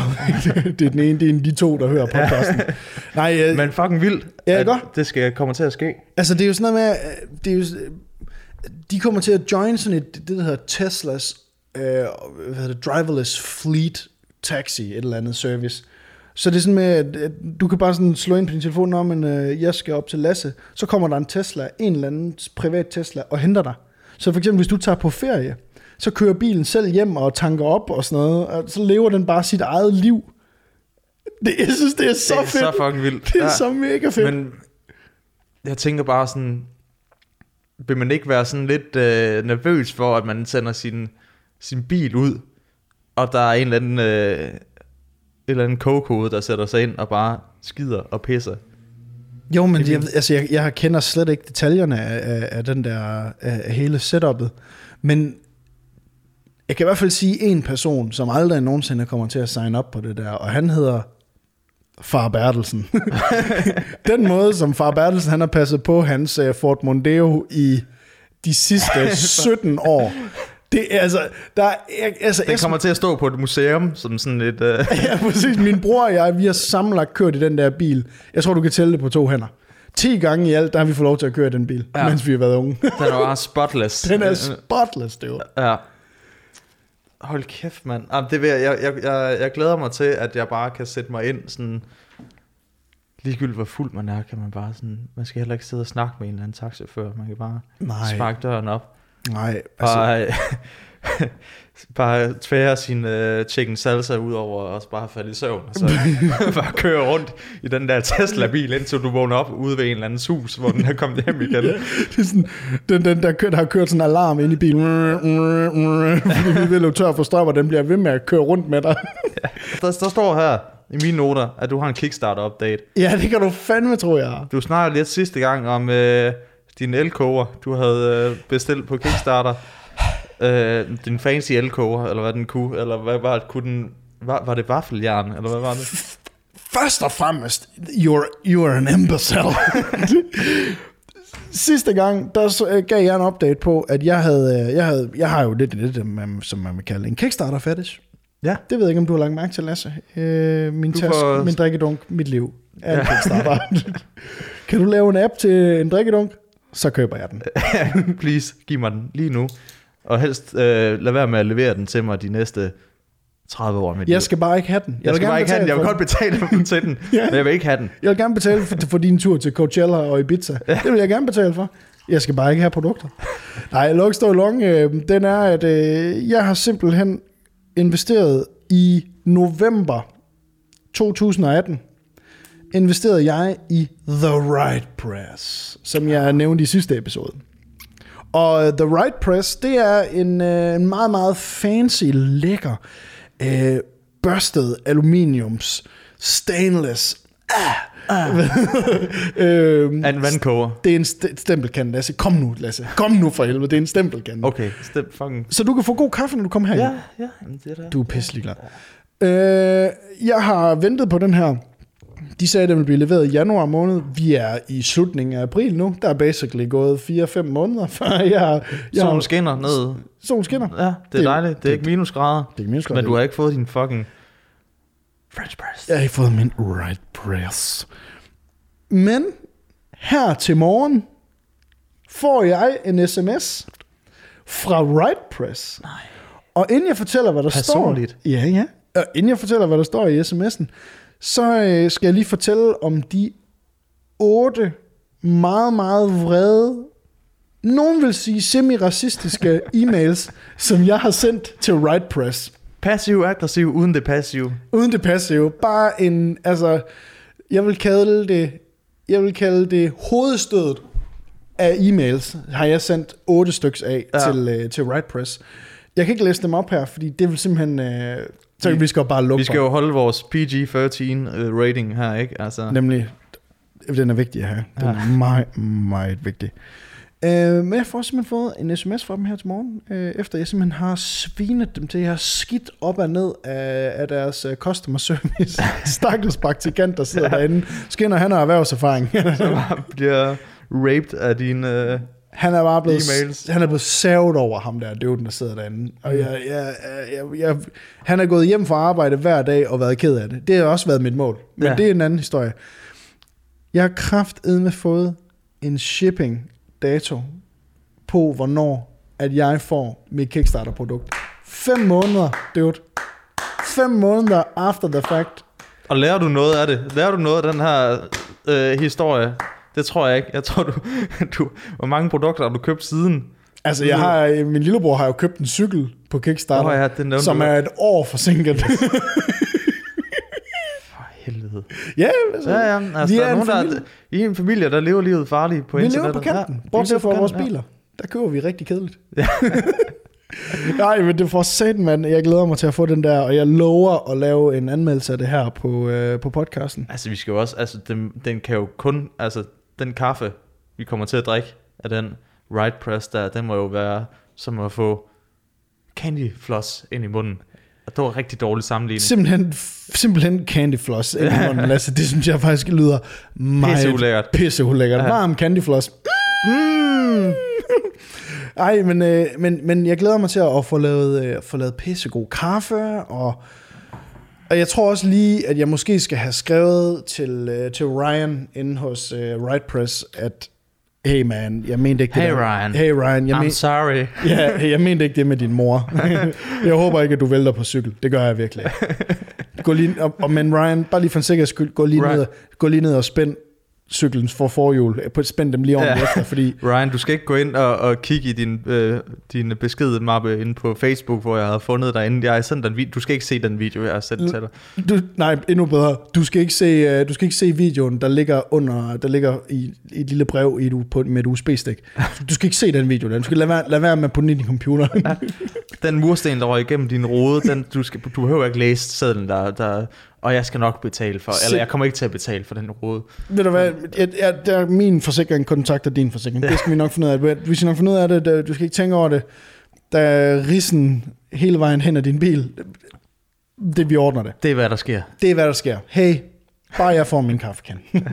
det er den ene, det er de to, der hører podcasten. <laughs> Nej, øh, Men fucking vildt, Ja, at det skal komme til at ske. altså det er jo sådan noget med, det er jo, de kommer til at join sådan et, det der hedder Teslas, øh, hvad hedder det, driverless fleet taxi, et eller andet service. Så det er sådan med, at at du kan bare sådan slå ind på din telefon, om men øh, jeg skal op til Lasse, så kommer der en Tesla, en eller anden privat Tesla, og henter dig. Så for eksempel, hvis du tager på ferie, så kører bilen selv hjem og tanker op og sådan noget, og så lever den bare sit eget liv. Det, jeg synes, det er så det er fedt. så fucking vildt. det er så mega fedt. Men jeg tænker bare sådan, vil man ikke være sådan lidt øh, nervøs for, at man sender sin, sin bil ud, og der er en eller anden, øh, eller anden kogekode, der sætter sig ind og bare skider og pisser. Jo, men jeg, altså, jeg, jeg kender slet ikke detaljerne af, af, af den der af, hele setupet, men jeg kan i hvert fald sige en person, som aldrig nogensinde kommer til at sign op på det der, og han hedder Far Bertelsen. <laughs> den måde, som Far Bertelsen han har passet på hans uh, Ford Mondeo i de sidste <laughs> 17 år, det er altså, der er, altså, Den kommer til at stå på et museum, som sådan et... Øh, <laughs> Ja, præcis. Min bror og jeg, vi har sammenlagt kørt i den der bil. Jeg tror, du kan tælle det på to hænder. 10 gange i alt, der har vi fået lov til at køre i den bil, ja. Mens vi har været unge. den er bare spotless. <laughs> den er spotless, det var. Ja. Hold kæft, mand. Jamen, det vil jeg, jeg, jeg, jeg, jeg glæder mig til, at jeg bare kan sætte mig ind sådan... Ligegyldigt hvor fuld man er, kan man bare sådan... Man skal heller ikke sidde og snakke med en eller anden taxachauffør. Man kan bare Nej. sparke døren op. Nej, altså, Bare, <laughs> bare tvære sin uh, chicken salsa ud over og bare falde i søvn. Og så <laughs> bare køre rundt i den der Tesla-bil, indtil du vågner op ude ved en eller anden hus, hvor den er kommet hjem igen. <laughs> det er sådan, den, den der, kører, der har kørt sådan en alarm ind i bilen. Vi vil jo tør for strøm, og den bliver ved med at køre rundt med dig. Der, der står her i mine noter, at du har en Kickstarter-update. ja, det kan du fandme, tror jeg. Du snakkede lidt sidste gang om øh, din elkoger, du havde øh, bestilt på Kickstarter. Øh, din fancy elkoger, eller hvad den kunne, eller hvad var det, kunne den, var, var det vaffeljern, eller hvad var det? Først og fremmest, you're, you're an imbecile. <laughs> Sidste gang, der øh, gav jeg en update på, at jeg havde, øh, jeg havde, jeg har jo lidt det, som man vil kalde en Kickstarter fetish. Ja. Det ved jeg ikke, om du har lagt mærke til, Lasse. Øh, min Du taske, får- min drikkedunk, mit liv. Er en Ja. Kickstarter. <laughs> kan du lave en app til en drikkedunk? Så køber jeg den. <laughs> Please, giv mig den lige nu. Og helst øh, lad være med at levere den til mig de næste 30 år. Med. Jeg skal bare ikke have den. jeg vil skal bare ikke have den. Jeg vil godt betale for den til den, Ja. <laughs> men jeg vil ikke have den. Jeg vil gerne betale for, for din tur til Coachella og Ibiza. Det vil jeg gerne betale for. Jeg skal bare ikke have produkter. Nej, long story long, øh, den er, at øh, jeg har simpelthen investeret i november 2018, investerede jeg i The Right Press, som jeg nævnte i sidste episode. Og øh, The Right Press, det er en, øh, en meget, meget fancy, lækker, øh, børstet aluminiums, stainless, ah, ah. <laughs> øhm, en vandkoger. det er en st- stempelkande, Lasse. Kom nu, Lasse. Kom nu for helvede, det er en stempelkande. Okay, stem fucking... Så du kan få god kaffe, når du kommer her. Ja, ja, jamen, det er da. Du er pisselig glad. Øh, jeg har ventet på den her. De sagde, at den ville blive leveret i januar måned. Vi er i slutningen af april nu. Der er basically gået 4-5 måneder, <laughs> før jeg. Jeg Solen skinner ned. solen skinner. Ja, det er Det- dejligt. Det er det- ikke minusgrader. Det er minusgrader. Men du har ikke fået din fucking French press. Jeg har ikke fået min right press. Men her til morgen får jeg en sms fra Right Press. Nej. Og inden jeg fortæller, hvad der Personligt? står... Ja, ja. Og inden jeg fortæller, hvad der står i sms'en, så øh, skal jeg lige fortælle om de otte meget, meget vrede, nogen vil sige semi-racistiske <laughs> e-mails, som jeg har sendt til Right Press. Passiv-aggressiv uden det passive. Uden det passive. Bare en, altså, jeg vil kalde det, jeg vil kalde det hovedstødet af e-mails, har jeg sendt otte styks af Ja. til, øh, til WritePress. Jeg kan ikke læse dem op her, fordi det vil simpelthen, øh, så Vi- vi, skal bare lukke Vi skal jo holde vores PG-13 øh, rating her, ikke? Altså, Nemlig, den er vigtig have. Den Ja. er meget, meget vigtig. Øh, men jeg får simpelthen fået en sms fra dem her til morgen, øh, efter jeg simpelthen har svinet dem til, jeg har skidt op og ned af, af deres uh, customer service. <laughs> Stakkels praktikant, der sidder ja. derinde. Skinner, han har erhvervserfaring. <laughs> så bliver raped af dine... Øh, han er bare blevet, E-mails. han er blevet savet over ham der, døden, der sidder derinde. Og jeg, jeg, jeg, jeg, han er gået hjem fra arbejde hver dag og været ked af det. Det har også været mit mål. Men Ja. det er en anden historie. Jeg har kraftedme fået en shipping dato på, hvornår at jeg får mit Kickstarter-produkt. Fem måneder, dude. Fem måneder after the fact. og lærer du noget af det? Lærer du noget af den her øh, historie? Det tror jeg ikke. Jeg tror, du, <laughs> du... Hvor mange produkter har du købt siden? Altså, jeg har, min lillebror har jo købt en cykel på Kickstarter, Åh ja, nævnte som er et år forsinket. <laughs> <laughs> For helvede. ja, altså, Ja, ja. Altså, vi der er er en nogen, der, familie. I er en familie, der lever livet farligt på vi internettet. lever på kanten. Ja, vi Bortset fra vores biler. Der køber vi rigtig kedeligt. Nej, men det får satan, mand. Jeg glæder mig til at få den der, og jeg lover at lave en anmeldelse af det her på, øh, på podcasten. Altså, vi skal jo også, altså, den, den kan jo kun, altså, den kaffe, vi kommer til at drikke af den right press der, den må jo være som at få candy floss ind i munden. Og det var en rigtig dårlig sammenligning. Simpelthen, simpelthen candy floss. ind i munden. <laughs> altså, det synes jeg faktisk lyder meget Pisseulækkert. pisseulækkert. Ja. Varm candy floss. Mm. <laughs> Ej, men, øh, men, men jeg glæder mig til at få lavet, øh, få lavet pissegod kaffe, og, og jeg tror også lige, at jeg måske skal have skrevet til, øh, til Ryan inde hos øh, Right Press, at hey man, jeg mente ikke det Hey, der. Ryan. Hey Ryan, jeg, I'm men, sorry. <laughs> ja, hey, jeg mente ikke det med din mor. <laughs> jeg håber ikke, at du vælter på cykel. Det gør jeg virkelig. <laughs> Gå lige, og, og, men Ryan, bare lige for en sikkerheds skyld, gå lige, Ryan. ned, gå lige ned og spænd cyklens for forhjul. Spænd dem lige ordentligt Ja. efter, fordi <laughs> Ryan, du skal ikke gå ind og, og kigge i din, øh, din beskedmappe inde på Facebook, hvor jeg har fundet dig inden. Jeg har sendt dig en video. Du skal ikke se den video, jeg har sendt til dig. Du, nej, endnu bedre. Du skal ikke se, uh, du skal ikke se videoen, der ligger under, der ligger i, i et lille brev i, et u- på, med et USB-stik. Du skal ikke se den video. der. Du skal lade være, lade være med den ind i computeren. <laughs> Den mursten, der røg igennem din rode, den, du, skal, du behøver ikke læse sedlen, der, der, og jeg skal nok betale for, Se- eller jeg kommer ikke til at betale for den rode. Ved du hvad, jeg, jeg, der, min forsikring kontakter din forsikring. Det skal vi nok finde ud af. Vi skal nok finde ud af det. Der- Du skal ikke tænke over det. Der er rissen hele vejen hen af din bil. Det, vi ordner det. Det er, hvad der sker. Det er, hvad der sker. Hey, bare jeg får min kaffekan. <laughs>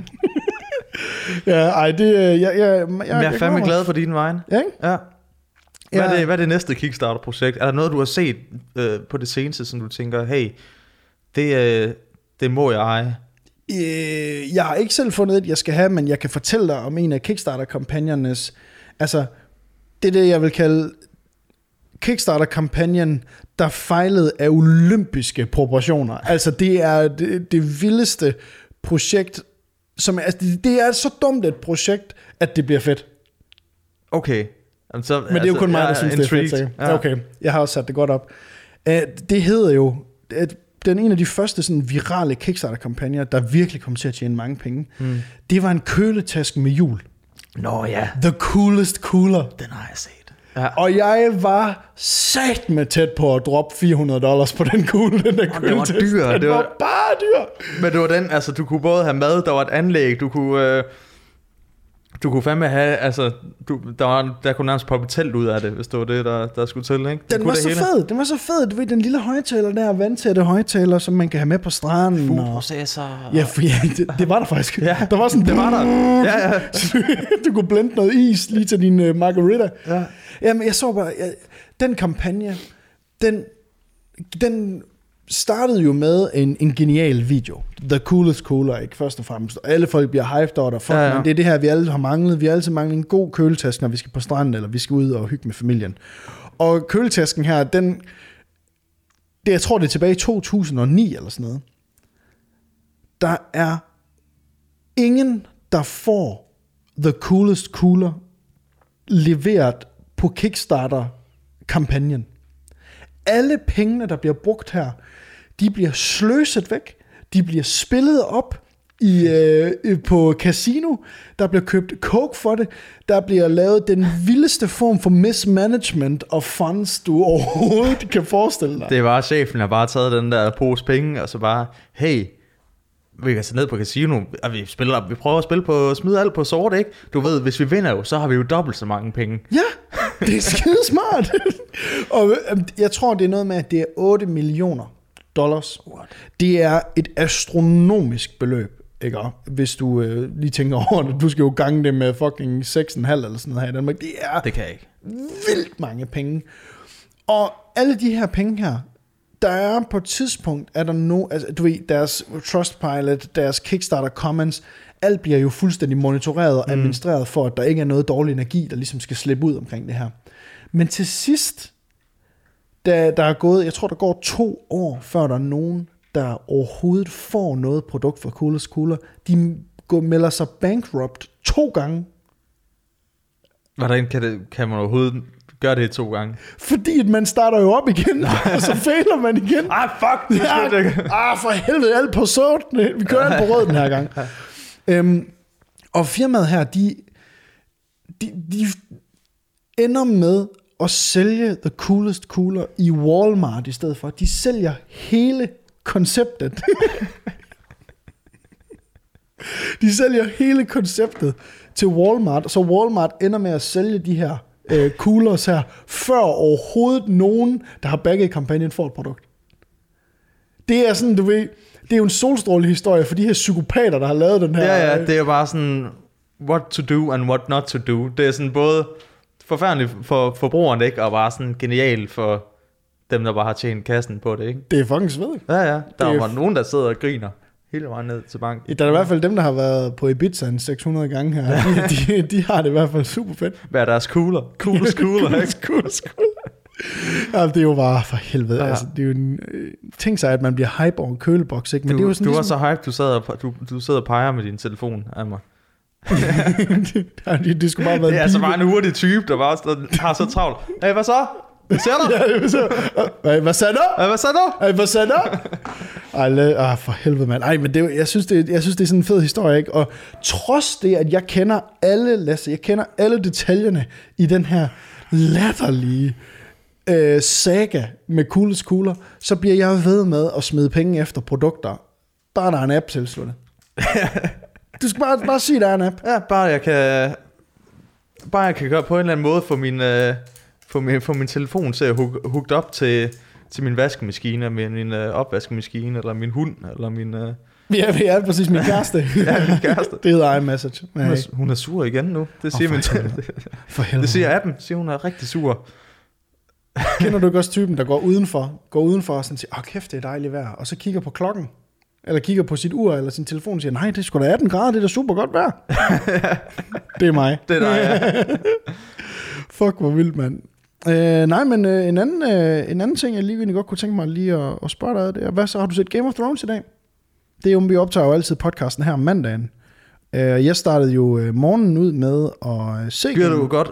ja, ej, det... Jeg, jeg, jeg, jeg, Jeg er fandme glad for din vejen. Ja, ikke? Ja. Hvad, er Ja. det, hvad er det næste Kickstarter-projekt? Er der noget, du har set øh, på det seneste, som du tænker, hey, det, øh, det må jeg eje? Øh, jeg har ikke selv fundet et, jeg skal have, men jeg kan fortælle dig om en af Kickstarter-kampagnernes... Altså, det er det, jeg vil kalde Kickstarter-kampagnen, der fejlede af olympiske proportioner. Altså, det er det, det vildeste projekt, som er, altså, det, er så dumt et projekt, at det bliver fedt. Okay. Jamen, så, Men det er jo kun mig, der synes, det er fedt. Ja. Okay, jeg har også sat det godt op. Uh, det hedder jo, den en af de første sådan, virale Kickstarter-kampagner, der virkelig kom til at tjene mange penge. Mm. Det var en køletaske med hjul. Nå ja, The coolest cooler. den har jeg set. Ja. Og jeg var sat med tæt på at droppe 400 dollars på den kugle, den der var køletaske. dyr, Den det var, var- bare dyr. Men det var den, altså du kunne både have mad, der var et anlæg, du kunne... Øh, du kunne fandme have, altså, du, der, var, der kunne nærmest poppe telt ud af det, hvis det var det, der, der skulle til, ikke? Det Den kunne var det så hele. fed. Den var så fed. Du ved, den lille højtaler der, vandtætte højtaler, som man kan have med på stranden. Og... Foodprocessor. Ja, for, ja det, det, var der faktisk. Ja, der var sådan, det var der. Ja, ja. <laughs> du kunne blende noget is lige til din uh, margarita. Ja. Jamen, jeg så bare, jeg, den kampagne, den, den startede jo med en, en genial video. The coolest cooler, ikke? Først og fremmest. Alle folk bliver hyped over det. Fuck, Ja, ja, ja. ja. det er det her, vi alle har manglet. Vi har altid manglet en god køletaske, når vi skal på stranden, eller vi skal ud og hygge med familien. Og køletasken her, den... Det, jeg tror, det er tilbage i 2009 eller sådan noget. Der er ingen, der får The Coolest Cooler leveret på Kickstarter-kampagnen. alle pengene, der bliver brugt her, de bliver sløset væk, de bliver spillet op i, øh, på casino, der bliver købt coke for det, der bliver lavet den vildeste form for mismanagement of funds, du overhovedet kan forestille dig. Det var chefen, der bare taget den der pose penge, og så bare, hey, vi kan tage ned på casino, og vi, spiller, vi prøver at spille på, smide alt på sort, ikke? Du ved, hvis vi vinder jo, så har vi jo dobbelt så mange penge. Ja, det er skide smart. <laughs> og øhm, jeg tror, det er noget med, at det er 8 millioner dollars. Det er et astronomisk beløb. Ikke? Hvis du øh, lige tænker over det, du skal jo gange det med fucking 6,5 eller sådan noget her i Danmark. Det er Det kan jeg ikke. vildt mange penge. Og alle de her penge her, der er på et tidspunkt, er der no, altså, du ved, deres Trustpilot, deres Kickstarter comments, alt bliver jo fuldstændig monitoreret og administreret for, at der ikke er noget dårlig energi, der ligesom skal slippe ud omkring det her. Men til sidst, da der er gået, jeg tror der går to år, før der er nogen, der overhovedet får noget produkt fra Coolest Cooler, de går, melder sig bankrupt to gange, Hvordan kan, det, kan man overhovedet gøre det to gange? Fordi at man starter jo op igen, <laughs> og så fejler man igen. Ah, fuck! Det Ja, ah, for helvede, alt på sort. Vi kører på rød den her gang. Øhm, og firmaet her, de, de, de ender med at sælge The Coolest Cooler i Walmart i stedet for. De sælger hele konceptet. <laughs> de sælger hele konceptet til Walmart, så Walmart ender med at sælge de her øh, coolers her, før overhovedet nogen, der har bagget kampagnen, får et produkt. Det er sådan, du ved, det er jo en solstråle historie for de her psykopater, der har lavet den her. Ja, ja, det er bare sådan, what to do and what not to do. Det er sådan både forfærdeligt for forbrugeren, ikke? Og bare sådan genialt for dem, der bare har tjent kassen på det, ikke? det er fucking svedigt. Ja, ja. Der er- var nogen, der sidder og griner hele vejen ned til banken. Der er i hvert fald dem, der har været på Ibiza en 600 gange her. De, <laughs> de, de har det i hvert fald super fedt. Hvad er deres cooler? Coolest cooler, ikke? Coolest cooler. Ja, det er jo bare for helvede. Ja. Ja. Altså, det er jo en, øh, tænk sig, at man bliver hype over en køleboks, ikke? Men Du, det er jo sådan du var ligesom, så hype, du sad, og, du, du sidder og peger med din telefon af mig. <laughs> Ja, det, det skulle bare være Det er altså bare en hurtig type, der bare sådan, har så travlt. Hey, hvad så? Hvad ser du? <laughs> Så, Hvad- sagde du? "Øh, Hvad så du? Ej, hvad sagde du? Ej, la- ah, for helvede, mand. Ej, men det, jeg, synes, det, jeg synes, det er sådan en fed historie, ikke? Og trods det, at jeg kender alle, Lasse, jeg kender alle detaljerne i den her latterlige øh, saga med Coolest Cooler, så bliver jeg ved med at smide penge efter produkter. Bare der er en app tilsluttet. <laughs> Du skal bare, bare sige, der er en app. Ja, bare jeg kan... Bare jeg kan gøre på en eller anden måde få min, øh, få min, få min telefon til at hook, hooked op til, til min vaskemaskine, min, min øh, opvaskemaskine, eller min hund, eller min... Øh, Ja, er præcis min kæreste. <laughs> ja, min kæreste. det hedder iMessage. Hun er, hun er sur igen nu. Det siger for min helvede. <laughs> for helvede. Det siger appen. Siger, hun er rigtig sur. Kender du ikke også typen, der går udenfor, går udenfor og sådan siger, åh kæft, det er dejligt vejr, og så kigger på klokken, eller kigger på sit ur eller sin telefon og siger, nej, det er sgu da 18 grader, det er da super godt vejr. <laughs> det er mig. Det er dig, ja. <laughs> Fuck, hvor vildt, mand. Øh, nej, men øh, en, anden, øh, en anden ting, jeg lige egentlig godt kunne tænke mig lige at, at spørge dig, af, det er, hvad så har du set Game of Thrones i dag? Det er jo, vi optager jo altid podcasten her om mandagen. Øh, jeg startede jo øh, morgenen ud med at øh, se... Gør du godt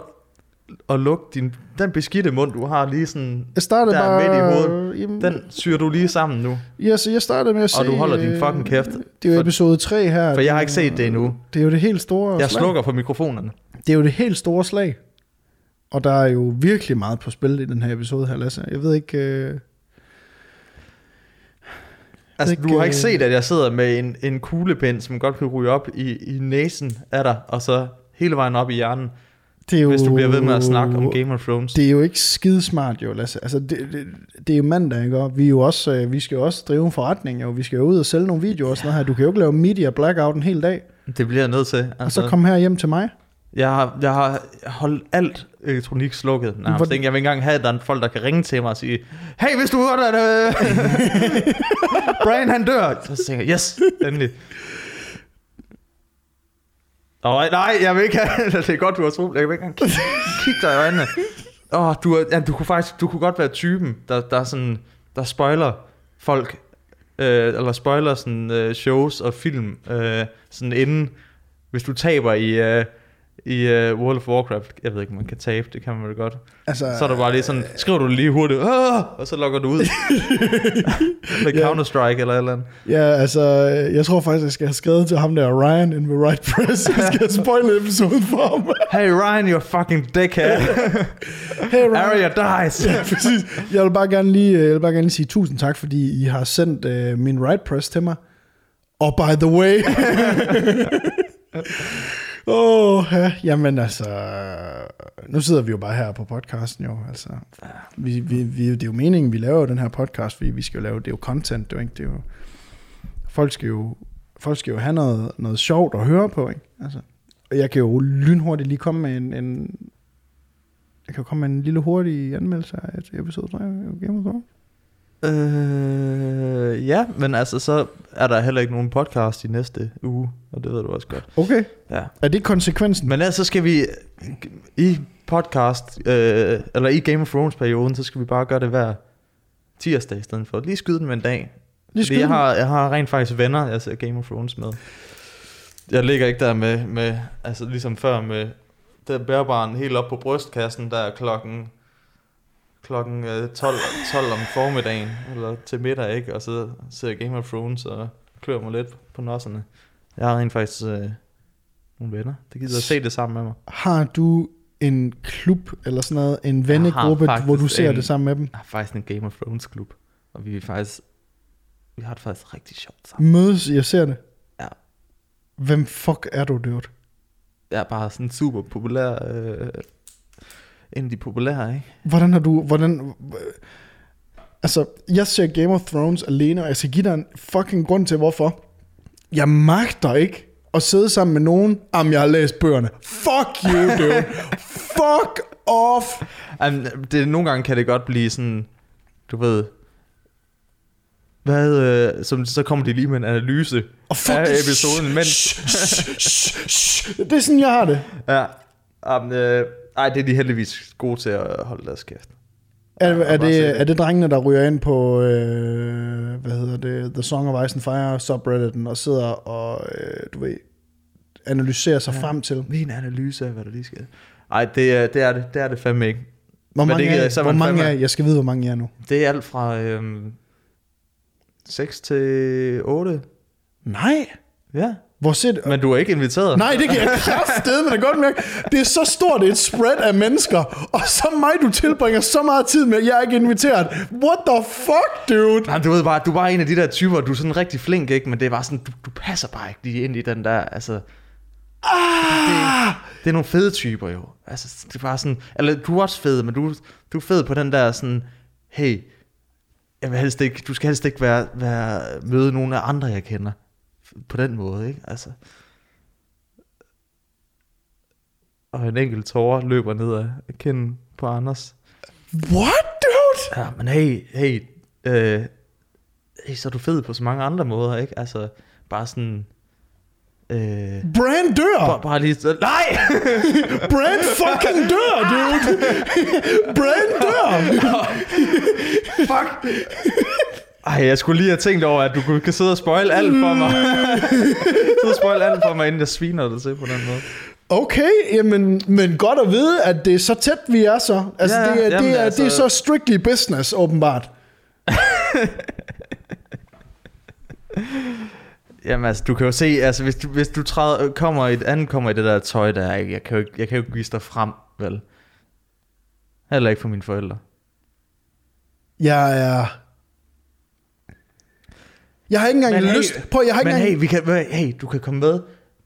at lukke din, den beskidte mund, du har lige sådan... jeg startede der bare... midt i hovedet. Jamen, Den syr du lige sammen nu. Ja, så jeg startede med at se... Og du holder din øh, fucking kæft. Det er jo episode 3 her. For jeg har ikke set det endnu. Det er jo det helt store Jeg slag. slukker for mikrofonerne. Det er jo det helt store slag. Og der er jo virkelig meget på spil i den her episode her, Lasse. Jeg ved ikke... Øh... Altså, Ikke, du har ikke øh, set, at jeg sidder med en, en kuglepind, som godt kan ryge op i, i næsen af dig, og så hele vejen op i hjernen, Det er jo... hvis du bliver ved med at snakke om Game of Thrones. Det er jo ikke skidesmart jo, Lasse. Altså, det, det, det er jo mandag, ikke? Og vi, er jo også, øh, vi skal jo også drive en forretning, jo. Vi skal jo ud og sælge nogle videoer og sådan noget her. Du kan jo ikke lave media blackout en hel dag, Det bliver jeg nødt til. altså, Altså, og så komme her hjem til mig. jeg, har, jeg har holdt alt elektronik slukket. Nej, Hvor- jeg, vil ikke engang have, at der er folk, der kan ringe til mig og sige, hey, hvis du godt, at øh, Brian han dør. Så tænker jeg, yes, endelig. Åh, nej, jeg vil ikke have, <laughs> det er godt, du har troet, jeg vil ikke have... kigge, kigge dig i øjnene. Åh, du, er, ja, du kunne faktisk, du kunne godt være typen, der, der sådan, der spoiler folk, øh, eller spoiler sådan øh, shows og film, øh, sådan inden, hvis du taber i, øh, i uh, World of Warcraft, jeg ved ikke, man kan tabe, det kan man vel godt. Altså, Så er der bare lige sådan, skriver du lige hurtigt, "Åh!" og så logger du ud. <laughs> Med Ja. Counter-Strike eller et eller andet. Ja, altså, jeg tror faktisk, jeg skal have skrevet til ham der, Ryan, in the right press. Jeg skal have spoilet episoden for ham. Hey Ryan, you're fucking dickhead. <laughs> Hey, Ryan. Area dies. Ja, præcis. Jeg vil bare gerne lige, jeg vil bare gerne lige sige tusind tak, fordi I har sendt uh, min right press til mig. Og by the way... <laughs> Åh, oh, ja, jamen altså, nu sidder vi jo bare her på podcasten jo, altså, vi, vi, vi, det er jo meningen, vi laver jo den her podcast, fordi vi skal jo lave, det er jo content, det er jo ikke, det er jo, folk skal jo, folk skal jo have noget, noget sjovt at høre på, ikke, altså, og jeg kan jo lynhurtigt lige komme med en, en jeg kan jo komme med en lille hurtig anmeldelse af et episode 3 af Game of Thrones. Øh, ja, men altså, så er der heller ikke nogen podcast i næste uge, og det ved du også godt. Okay. Ja. Er det konsekvensen? Men ellers så skal vi i podcast, øh, eller i Game of Thrones perioden, så skal vi bare gøre det hver tirsdag i stedet for. Lige skyde den med en dag. Lige skyde jeg har, jeg har rent faktisk venner, jeg ser Game of Thrones med. Jeg ligger ikke der med, med altså ligesom før med der bærbaren helt op på brystkassen, der er klokken, klokken øh, 12, 12 om formiddagen, eller til middag, ikke? Og så ser jeg Game of Thrones og klør mig lidt på nosserne. Jeg har rent faktisk øh, nogle venner, der gider at se det sammen med mig. Har du en klub eller sådan noget, en vennegruppe, hvor du ser en- det sammen med dem? Jeg har faktisk en Game of Thrones klub, og vi er faktisk, vi har det faktisk rigtig sjovt sammen. Mødes, jeg ser det. Ja. Hvem fuck er du, dude? Jeg er bare sådan super populær, øh, en af de populære, ikke? Hvordan har du, hvordan... Altså, jeg ser Game of Thrones alene, og jeg skal give dig en fucking grund til, hvorfor. Jeg magter ikke at sidde sammen med nogen, om jeg har læst bøgerne. Fuck you, dude. <laughs> Fuck off. Um, det, nogle gange kan det godt blive sådan, du ved, hvad, øh, som, så kommer de lige med en analyse Og fuck af episoden, men. Det er sådan, jeg har det. ja, um, øh, ej, det er de heldigvis gode til at holde deres kæft. Er, er, det, er det drengene, der ryger ind på, øh, hvad hedder det, The Song of Ice and Fire subredditen, og sidder og, øh, du ved, analyserer sig ja. Frem til? En analyse af, hvad der lige sker. Ej, det, er- det er det, det er det fandme ikke. Hvor mange, det er, jeg, så er hvor man mange fandme- er, jeg skal vide, hvor mange I er nu. Det er alt fra øhm, 6 til 8. Nej. Ja, Hvor sit, men du er ikke inviteret. Nej, det kan jeg kraftedeme men det godt mærke. Det er så stort et spread af mennesker, og så mig, du tilbringer så meget tid med, jeg er ikke inviteret. What the fuck, dude? Nej, du ved bare, du er bare en af de der typer, du er sådan rigtig flink, ikke? Men det er bare sådan, du, du passer bare ikke lige ind i den der, altså... Ah! Det er nogle fede typer jo. Altså, det er bare sådan... Eller du er også fed, men du, du er fed på den der sådan... Hey, jeg vil helst ikke, du skal helst ikke være, være, møde nogen af andre, jeg kender. På den måde, ikke? Altså... Og en enkelt tårer løber ned af kinden på Anders. What, dude? Ja, men hey, hey, øh, hey, så er du fed på så mange andre måder, ikke? Altså, bare sådan, øh, Brand dør! bare, bare lige, så- nej! <laughs> Brand fucking dør, dude! <laughs> Brand dør! Fuck! Ej, jeg skulle lige have tænkt over, at du kunne- kan sidde og spoil alt for mig. <laughs> sidde og spoil alt for mig, inden jeg sviner dig til på den måde. Okay, jamen, men godt at vide, at det er så tæt, vi er så. Altså, Ja, det, er, jamen, det, er, altså- det er så strictly business, åbenbart. <laughs> Jamen altså, du kan jo se, altså hvis du, hvis du træder, kommer i et andet kommer i det der tøj der? Jeg kan jo ikke, jeg kan jo ikke vise dig frem, vel? Heller ikke for mine forældre. Jeg er... Jeg har ikke engang Men hey, lyst... Prøv, jeg har ikke Men engang... hey, vi kan, hey, du kan komme med.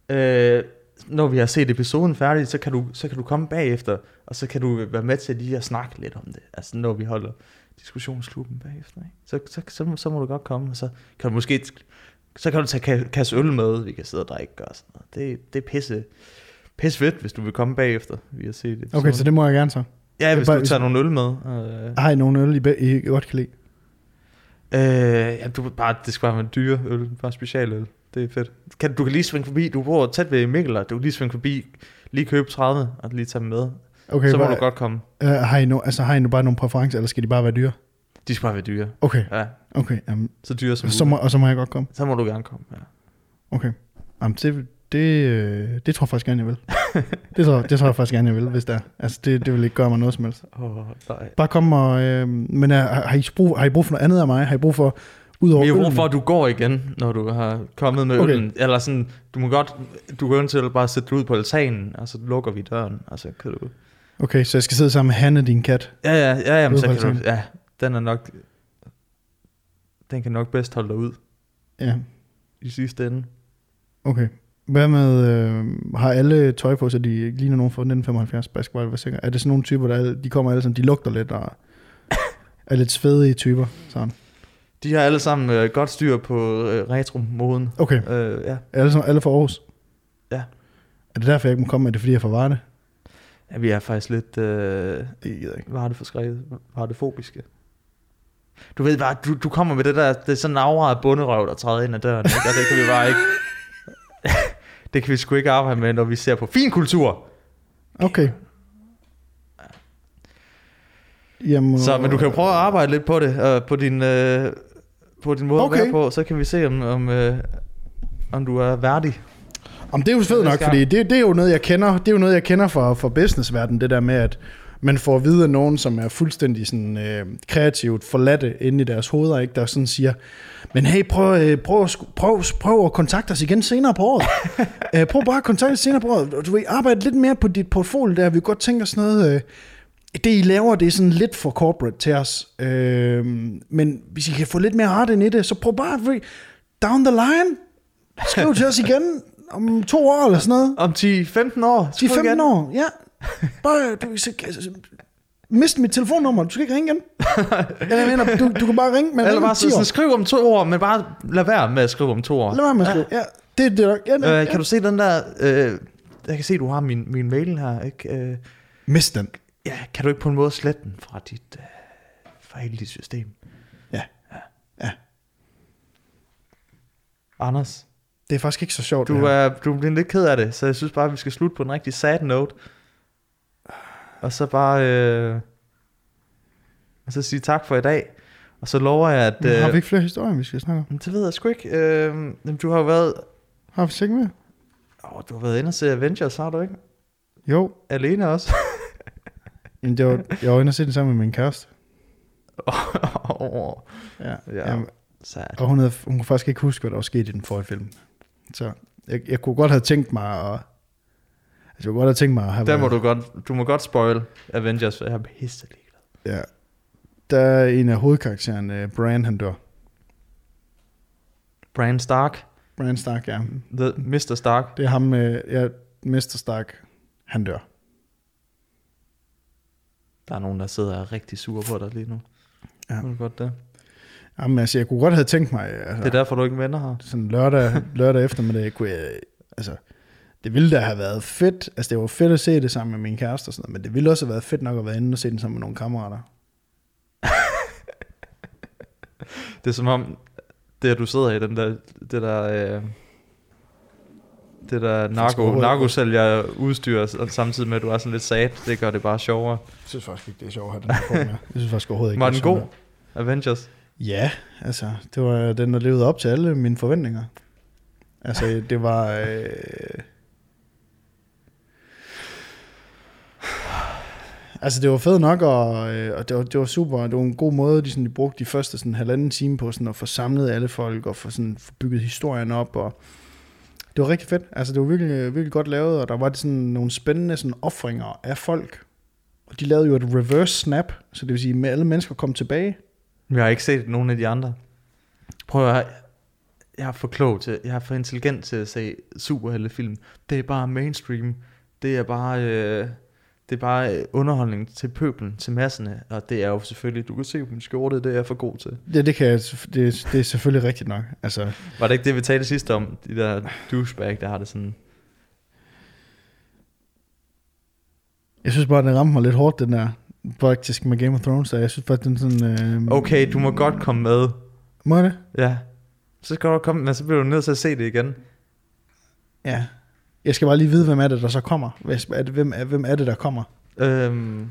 Øh, når vi har set episoden færdig, så kan, du, så kan du komme bagefter, og så kan du være med til lige at snakke lidt om det. Altså når vi holder diskussionsklubben bagefter. Ikke? Så, så, så, så, må du godt komme, og så kan du måske... Så kan du tage ka- kasse øl med, vi kan sidde og drikke og sådan noget. Det, det er pisse, pisse fedt, hvis du vil komme bagefter, vi har set episoden. Okay, så det må jeg gerne så. Ja, hvis bare- du tager nogle øl med. Øh, Har I nogle øl, I, be- I godt kan lide? Øh, ja, du, bare, det skal bare være en dyre øl, bare specialøl. Det er fedt. Kan, du kan lige svinge forbi, du bor tæt ved Mikkel, og du kan lige svinge forbi, lige købe 30 og lige tage dem med. Okay, så må hvad- du godt komme. Uh, har, I no, altså, har I nu bare nogle præferencer, eller skal de bare være dyre? De skal bare være dyre. Okay, Ja, okay. Um, så dyre som så må, og så må jeg godt komme. Så må du gerne komme, ja. Okay. Jamen, det, det, øh, det tror jeg faktisk gerne, jeg vil. <laughs> Det tror, det tror jeg faktisk gerne, jeg vil, hvis det er. Altså, det, det vil ikke gøre mig noget som helst. Oh, nej. Bare kom og... Øh, men er, har, I brug, har I brug for noget andet af mig? Har I brug for... Udover Vi har brug for, at du går igen, når du har kommet med Okay. øllen. Eller sådan, du må godt, du kan eventuelt bare sætte dig ud på altanen, og så lukker vi døren, og så kan du... Okay, så jeg skal sidde sammen med Hanne, din kat. Ja, ja, ja, jamen, Ude så kan du, ja, den er nok, den kan nok bedst holde dig ud Ja, i sidste ende. okay. Hvad med, øh, har alle tøj på, så de ligner nogen fra 1975 basketball, hvad sikker? Er det sådan nogle typer, der alle, de kommer alle sammen, de lugter lidt og <coughs> er lidt svedige typer? Sådan. De har alle sammen øh, godt styr på øh, retro-moden. Okay, Øh, ja. alle, sammen- alle fra Aarhus? Ja. Er det derfor, jeg ikke må komme med det, fordi jeg er fra Varde? ja, vi er faktisk lidt øh, vardeforskrevet, vardefobiske. Du ved bare, du, du kommer med det der, det er sådan en aura af bunderøv, der træder ind ad døren, ikke? og det kan vi bare ikke, <laughs> det kan vi sgu ikke arbejde med, når vi ser på fin kultur. Okay. Jamen, Så, men du kan jo prøve at arbejde lidt på det, øh, på din, øh, på din måde Okay. at være på, så kan vi se, om, om, øh, om du er værdig. Jamen, det er jo fedt nok, fordi det, det er jo noget, jeg kender. Det er jo noget, jeg kender fra, fra businessverdenen, det der med, at man får at vide af nogen, som er fuldstændig sådan, øh, kreativt forladte inde i deres hoveder, ikke? der sådan siger, men hey, prøv, øh, prøv, prøv, prøv, at kontakte os igen senere på året. <laughs> øh, prøv bare at kontakte os senere på året. Du vil arbejde lidt mere på dit portfolio der. Vi godt tænke os noget... Øh, det I laver, det er sådan lidt for corporate til os. Øh, men hvis I kan få lidt mere art ind i det, så prøv bare at down the line. Skriv til os <laughs> igen om to år eller sådan noget. Om 10-15 år. 10-15 år, ja. Bare, du, så, altså, mist mit telefonnummer, du skal ikke ringe igen. Eller jeg mener, du, du kan bare ringe, men Eller bare om 10 så, sådan, skriv om to år, men bare lad være med at skrive om to år. Lad være med at skrive. Ja, det, det, er- ja, ja, Øh, kan du se den der... Øh, jeg kan se, du har min, min mail her, ikke? Øh, Mist den. ja, kan du ikke på en måde slette den fra dit... Øh, fra hele dit system? Ja. Ja. Anders, Det er faktisk ikke så sjovt. du det er, du bliver lidt ked af det, så jeg synes bare, vi skal slutte på en rigtig sad note. Og så bare... Øh, og så sige tak for i dag. Og så lover jeg, at... Men har vi Øh, ikke flere historier, vi skal snakke om? men det ved jeg sgu ikke. Øh, du har jo været... Har vi ikke mere? Åh, du har været inde og se Avengers, har du ikke? Jo. Alene også. <laughs> Jamen, det var, jeg var inde og se den sammen med min kæreste. Åh, <laughs> Ja. Ja. Jamen, sad. og hun, havde, hun kunne faktisk ikke huske, hvad der var sket i den forrige film. Så jeg, jeg kunne godt have tænkt mig at... Altså, jeg kunne godt have tænkt mig at have Der må du godt, du må godt spoil Avengers, for jeg er pisse ligeglad. Ja. Der er en af hovedkaraktererne, Brian, han dør. Bran Stark, Brian Stark, ja. The Mr. Stark. Det er ham med, ja, Mr. Stark, han dør. Der er nogen, der sidder og er rigtig sure på dig lige nu. Ja. Ved du godt det? Jamen, altså, jeg kunne godt have tænkt mig, altså, Det er derfor, du ikke venner her. sådan lørdag, lørdag eftermiddag, kunne jeg, altså, det ville da have været fedt, altså det var fedt at se det sammen med min kæreste og sådan noget, men det ville også have været fedt nok at være inde og se den sammen med nogle kammerater. <laughs> Det er som om, det at du sidder i den der, det der, øh, det der narko, narkosælger udstyr, og samtidig med, at du er sådan lidt sad, det gør det bare sjovere. Jeg synes faktisk ikke, det er sjovt at have den her på mere. <laughs> Jeg synes faktisk overhovedet ikke, Var det den god? Avengers? Ja, altså, det var den, der levede op til alle mine forventninger. Altså, det var... Øh... Altså, det var fedt nok, og, øh, og det, var, det var super. Det var en god måde, de, sådan, de brugte de første sådan, halvanden time på sådan, at få samlet alle folk, og få, sådan, få bygget historien op, og det var rigtig fedt. Altså, det var virkelig, virkelig godt lavet, og der var sådan nogle spændende sådan, offringer af folk. Og de lavede jo et reverse snap, så det vil sige, at alle mennesker kom tilbage. Jeg har ikke set nogen af de andre. Prøv at høre. Jeg er for klog til, jeg er for intelligent til at se superheltefilm. Det er bare mainstream. Det er bare, øh, det er bare øh, underholdning til pøblen, til masserne. Og det er jo selvfølgelig, du kan se på min skjorte, det er jeg for god til. Ja, det, kan jeg, det, det er selvfølgelig rigtigt nok. Altså, Var det ikke det, vi talte sidst om? De der douchebag, der har det sådan... jeg synes bare, den ramte mig lidt hårdt, den der faktisk med Game of Thrones. Så jeg synes bare, den sådan... Øh, Okay, du må godt komme med. Må jeg det? Ja. Så skal du komme, men så bliver du nødt til at se det igen. Ja. Jeg skal bare lige vide, hvem er det, der så kommer. Er det- Hvem er, hvem er det, der kommer? Øhm,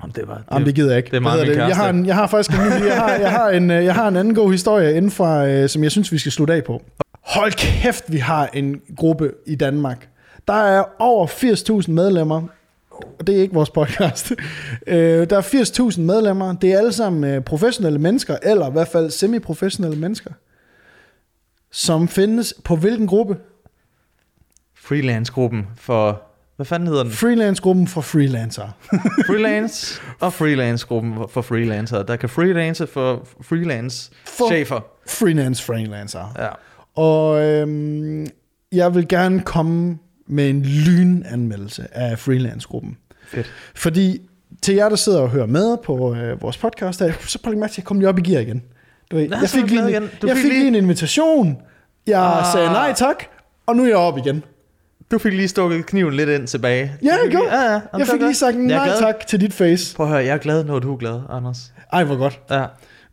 om det var... Det, Jamen, det gider jeg ikke. det er meget hedder jeg, har en, jeg har faktisk en, jeg har, jeg har en, øh, jeg har en anden god historie inden fra, øh, som jeg synes, vi skal slutte af på. Hold kæft, vi har en gruppe i Danmark, Der er over 80.000 medlemmer, det er ikke vores podcast. <laughs> Øh, der er 80.000 medlemmer. Det er alle sammen professionelle mennesker, eller i hvert fald semi-professionelle mennesker, som findes på hvilken gruppe? Freelance-gruppen for... Hvad fanden hedder den? Freelance-gruppen for freelancere. <laughs> Freelance og freelance-gruppen for freelancer. Der kan freelance for freelance For- chefer. freelance freelancere. Ja. Og øhm, jeg vil gerne komme med en lynanmeldelse af freelance-gruppen. Fedt. Fordi til jer, der sidder og hører med på øh, vores podcast, her, så prøv lige mærke til, at jeg kom lige op i gear igen. Du ved, Nå, jeg fik, lige, en, jeg fik lige en invitation. Jeg Ah. sagde nej tak, og nu er jeg op igen. Du fik lige stukket kniven lidt ind tilbage. Ja, jeg gjorde. lige- Ja, ja. Jeg fik lige sagt nej tak til dit face. Prøv at høre, jeg er glad, når du er glad, Anders. Ej, hvor godt. Ja.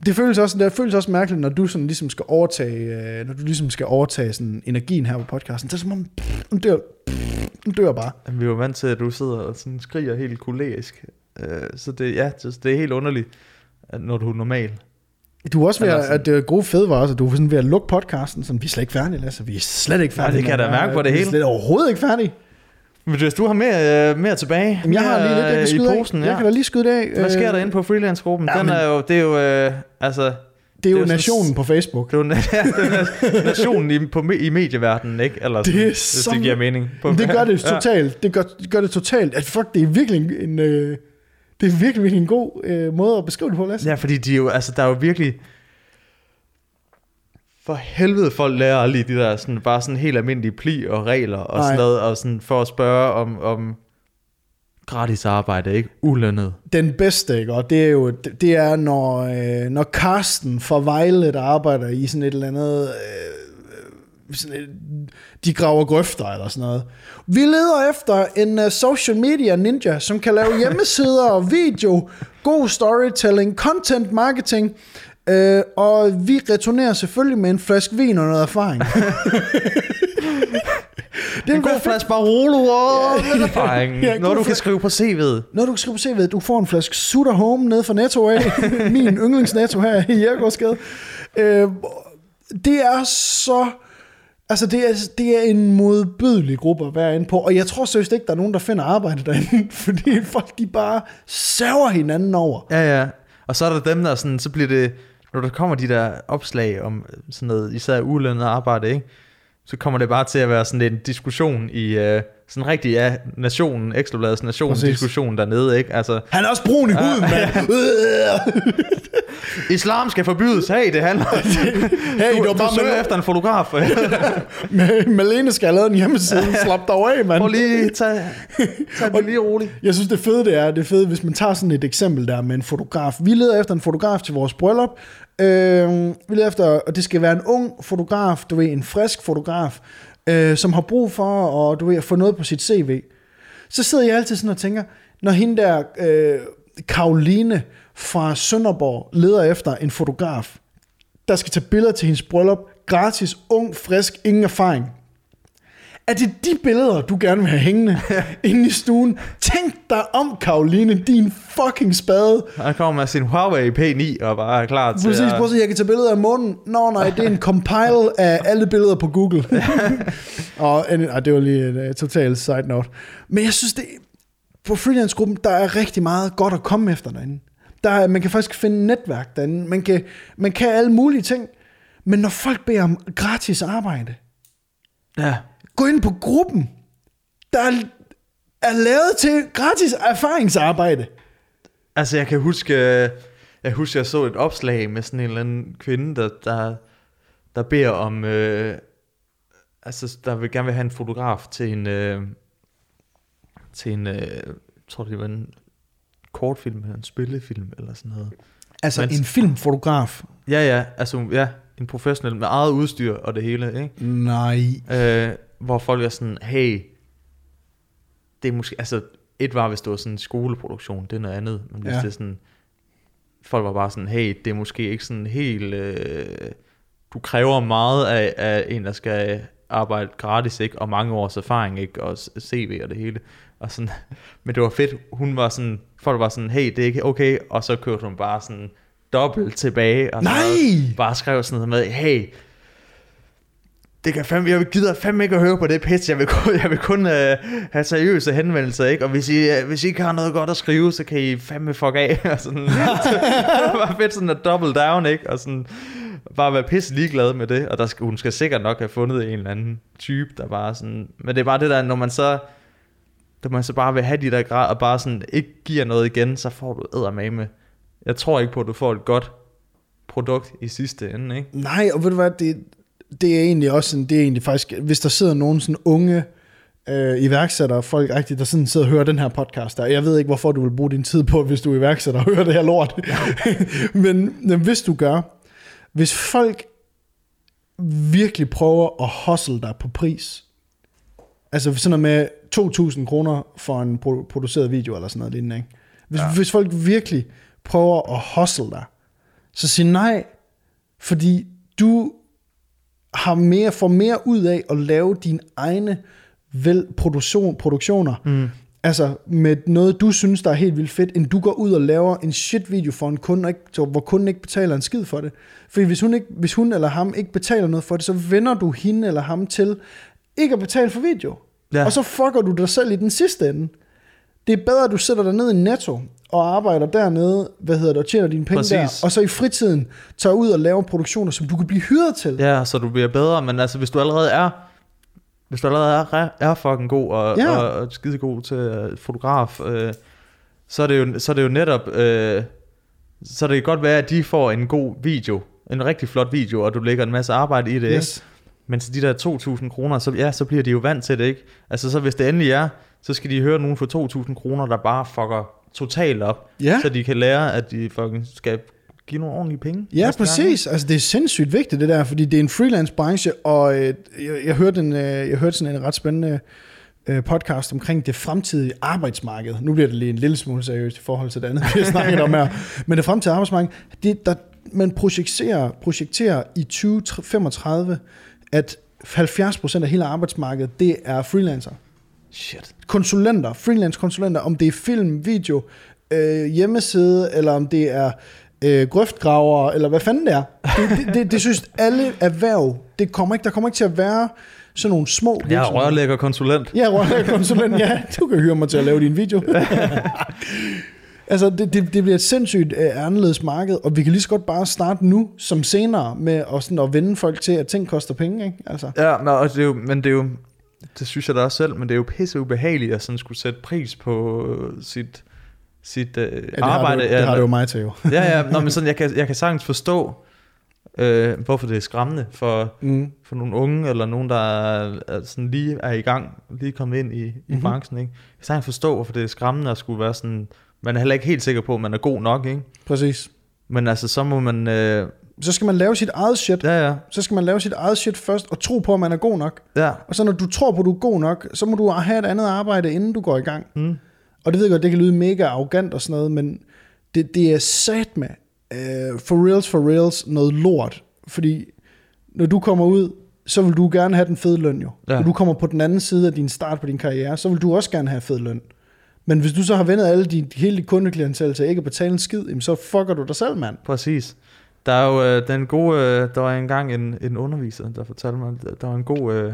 Det føles også, det føles også mærkeligt, når du sådan ligesom skal overtage, øh, når du ligesom skal overtage sådan energien her på podcasten. Det er som om, den dør, den dør bare. Jamen, Vi er jo vant til, at du sidder og sådan skriger helt kolerisk. Øh, Så det, ja, det, er helt underligt, når du er normal. Du er også ved, at, sådan- at det er gode fede var også, at du er sådan ved at lukke podcasten, sådan, vi er slet ikke færdige, Lasse. Vi er slet ikke færdige. det kan jeg da mærke på det vi er hele. slet overhovedet ikke færdige. Men hvis du har mere, øh, mere tilbage Jamen, jeg har lige lidt, jeg kan øh, skyde i posen, af. ja. Jeg kan da lige skyde det af. Hvad sker Øh, der inde på freelance-gruppen? Ja, Den er jo, det er jo, øh, altså, Det er jo det er jo nationen sådan- på Facebook. det er jo <laughs> ja, det nationen i, på, i medieverdenen, ikke? Eller Det sådan, er hvis så- det giver mening. På, det gør det <laughs> Ja. totalt. Det gør, det gør det totalt. At fuck, det er virkelig en, øh, det er virkelig, virkelig en god øh, måde at beskrive det på, Lasse. Ja, fordi de jo, altså, der er jo virkelig... For helvede, folk lærer aldrig de der sådan, bare sådan helt almindelige pli og regler og Nej. sådan noget, og sådan for at spørge om, om gratis arbejde, ikke? Ulønnet. Den bedste, ikke? Og det er jo, det det er, når, øh, når Karsten fra Vejle, der arbejder i sådan et eller andet, øh, sådan de graver grøfter eller sådan noget. Vi leder efter en uh, social media ninja, som kan lave hjemmesider og video, god storytelling, content marketing, øh, og vi returnerer selvfølgelig med en flaske vin og noget erfaring. <laughs> det En vil være god flaske Barolo og lidt <laughs> erfaring, Ja, ja, når du kan skrive på CV'et. Når du skal på CV, du får en flaske Sutter Home nede fra Netto af. <laughs> Min yndlingsnetto her i Jærgårdsgade. Øh, det er så... Altså, det er, det er en modbydelig gruppe at være inde på, og jeg tror seriøst ikke, der er nogen, der finder arbejde derinde, <laughs> fordi folk, de bare saver hinanden over. Ja, ja. Og så er der dem, der sådan, så bliver det, når der kommer de der opslag om sådan noget, især ulønnet arbejde, ikke? så kommer det bare til at være sådan en diskussion i, øh, sådan rigtig, ja, nationen, Ekstrabladets nation-diskussion dernede, ikke? Altså, Han er også brun i huden, mand. <laughs> islam skal forbydes, hey, det handler <laughs> hey, du, det var du bare søger med, efter en fotograf. <laughs> Malene skal have lavet en hjemmeside. Slap dig af, mand. Prøv lige, tag, tag det lige roligt. Jeg synes, det fede det er, det fedt, hvis man tager sådan et eksempel der med en fotograf. Vi leder efter en fotograf til vores bryllup. Øh, vi leder efter, og det skal være en ung fotograf, du ved, en frisk fotograf, øh, som har brug for at, du ved, at få noget på sit CV. Så sidder jeg altid sådan og tænker, når hende der, øh, Karoline fra Sønderborg, leder efter en fotograf, der skal tage billeder til hendes bryllup, gratis, ung, frisk, ingen erfaring. Er det de billeder, du gerne vil have hængende <laughs> inde i stuen? Tænk dig om, Karoline, din fucking spade. Han kommer med sin Huawei P9 og bare er klar til Præcis, at... prøv at se, jeg kan tage billeder af månen. Nå nej, det er en <laughs> compile af alle billeder på Google. <laughs> og, og det var lige et uh, total side note. Men jeg synes, det, på freelance-gruppen, der er rigtig meget godt at komme efter derinde. Der er, man kan faktisk finde netværk derinde. Man kan, man kan alle mulige ting. Men når folk beder om gratis arbejde, Ja. Gå ind på gruppen, der er, lavet til gratis erfaringsarbejde. Altså, jeg kan huske, øh, jeg husker, jeg så et opslag med sådan en eller anden kvinde, der, der, der beder om, øh, altså, der vil gerne vil have en fotograf til en, øh, til en, øh, jeg tror det var en kortfilm eller en spillefilm eller sådan noget. Altså Men- en filmfotograf. Ja, ja, altså, ja, en professionel med eget udstyr og det hele, ikke? Nej. Øh, hvor folk er sådan, hey, det er måske, altså, et var, hvis det var sådan en skoleproduktion, det er noget andet, men hvis Ja. det er sådan, folk var bare sådan, hey, det er måske ikke sådan helt, øh, du kræver meget af, af en, der skal arbejde gratis, ikke, og mange års erfaring, ikke, og CV og det hele, og sådan, <laughs> men det var fedt, hun var sådan, folk var sådan, hey, det er ikke okay, og så kørte hun bare sådan dobbelt tilbage, og Nej! noget, bare skrev sådan noget med, hey, det kan fandme, jeg gider fandme ikke at høre på det pis, jeg vil kun, jeg vil kun øh, have seriøse henvendelser, ikke? Og hvis I, øh, hvis I ikke har noget godt at skrive, så kan I fandme fuck af, <laughs> og sådan, <laughs> det var fedt sådan at double down, ikke? Og sådan, bare være pisse ligeglad med det, og der skal, hun skal sikkert nok have fundet en eller anden type, der bare sådan, men det er bare det der, når man så, når man så bare vil have de der grad, og bare sådan ikke giver noget igen, så får du eddermame. Jeg tror ikke på, at du får et godt produkt i sidste ende, ikke? Nej, og ved du hvad, det, det er egentlig også sådan, det er egentlig faktisk, hvis der sidder nogen sådan unge øh, iværksættere, folk rigtigt, der sådan sidder og hører den her podcast der. Jeg ved ikke, hvorfor du vil bruge din tid på, hvis du er iværksætter og hører det her lort. <laughs> men, men hvis du gør, hvis folk virkelig prøver at hustle dig på pris, altså sådan noget med 2.000 kroner for en pro- produceret video eller sådan noget lignende, ikke? Hvis, ja. hvis folk virkelig prøver at hustle dig, så sig nej, fordi du har mere, får mere ud af at lave dine egne vel produktion, produktioner, mm. altså med noget, du synes, der er helt vildt fedt, end du går ud og laver en shit video for en kunde, ikke, hvor kunden ikke betaler en skid for det. Fordi hvis hun, ikke, hvis hun eller ham ikke betaler noget for det, så vender du hende eller ham til ikke at betale for video. Ja. Og så fucker du dig selv i den sidste ende. Det er bedre, at du sætter dig ned i Netto og arbejder dernede, hvad hedder det, og tjener dine penge Præcis. der, og så i fritiden tager ud og laver produktioner, som du kan blive hyret til. Ja, så du bliver bedre, men altså hvis du allerede er hvis du allerede er, er fucking god og, Ja. og, og skide god til uh, fotograf, øh, så, er det jo, så er det jo netop, øh, så det kan godt være, at de får en god video, en rigtig flot video, og du lægger en masse arbejde i det, ikke? Yes. Men til de der 2.000 kroner, så, ja, så bliver de jo vant til det, ikke? Altså så hvis det endelig er, så skal de høre nogen for 2.000 kroner, der bare fucker totalt op, Ja. så de kan lære, at de fucking skal give nogle ordentlige penge. Ja, næste gang, præcis. Altså, det er sindssygt vigtigt, det der, fordi det er en freelance branche, og øh, jeg, jeg, hørte en, øh, jeg hørte sådan en ret spændende øh, podcast omkring det fremtidige arbejdsmarked. Nu bliver det lige en lille smule seriøst i forhold til det andet, vi har snakket om her. <laughs> Men det fremtidige arbejdsmarked, det, der, man projekterer, projekterer i 2035, at 70% af hele arbejdsmarkedet, det er freelancer. Shit. konsulenter, freelance konsulenter, om det er film, video, øh, hjemmeside, eller om det er øh, grøftgraver, eller hvad fanden det er. Det, det, det, det synes alle erhverv, det kommer ikke, der kommer ikke til at være sådan nogle små Jeg er virksomheder. rørlægger konsulent. Ja, rørlæggerkonsulent, ja, du kan hyre mig til at lave din video. <laughs> altså, det, det, det bliver et sindssygt øh, anderledes marked, og vi kan lige så godt bare starte nu, som senere, med at, sådan, at vende folk til, at ting koster penge, ikke? Altså. Ja, men, og det er jo, men det er jo, det synes jeg da også selv, men det er jo pisse ubehageligt at sådan skulle sætte pris på øh, sit, sit øh, Ja, det arbejde. Har det, jo- det har det jo mig til, jo. <laughs> ja, ja, nå, men sådan, <laughs> jeg kan, jeg kan sagtens forstå, øh, hvorfor det er skræmmende for, Mm. for nogle unge, eller nogen, der er, er sådan lige er i gang, lige kommet ind i, i Mhm. mm-hmm. branchen. Ikke? Jeg kan sagtens forstå, hvorfor det er skræmmende at skulle være sådan, man er heller ikke helt sikker på, at man er god nok, ikke? Præcis. Men altså, så må man, øh, Så skal man lave sit eget shit. ja, ja, så skal man lave sit eget shit først, og tro på, at man er god nok. ja, Og så når du tror på, at du er god nok, så må du have et andet arbejde, inden du går i gang. mm, Og det ved jeg godt, det kan lyde mega arrogant og sådan noget, men det, det er sat med, uh, for reals, for reals, noget lort. Fordi når du kommer ud, så vil du gerne have den fede løn jo. Ja. Når du kommer på den anden side af din start på din karriere, så vil du også gerne have fed løn. Men hvis du så har vendt alle de, hele dit kundeklientel til ikke at betale en skid, jamen så fucker du dig selv, mand. præcis. Der er jo øh, den gode, øh, der var engang en, en underviser, der fortalte mig, at der var en god øh,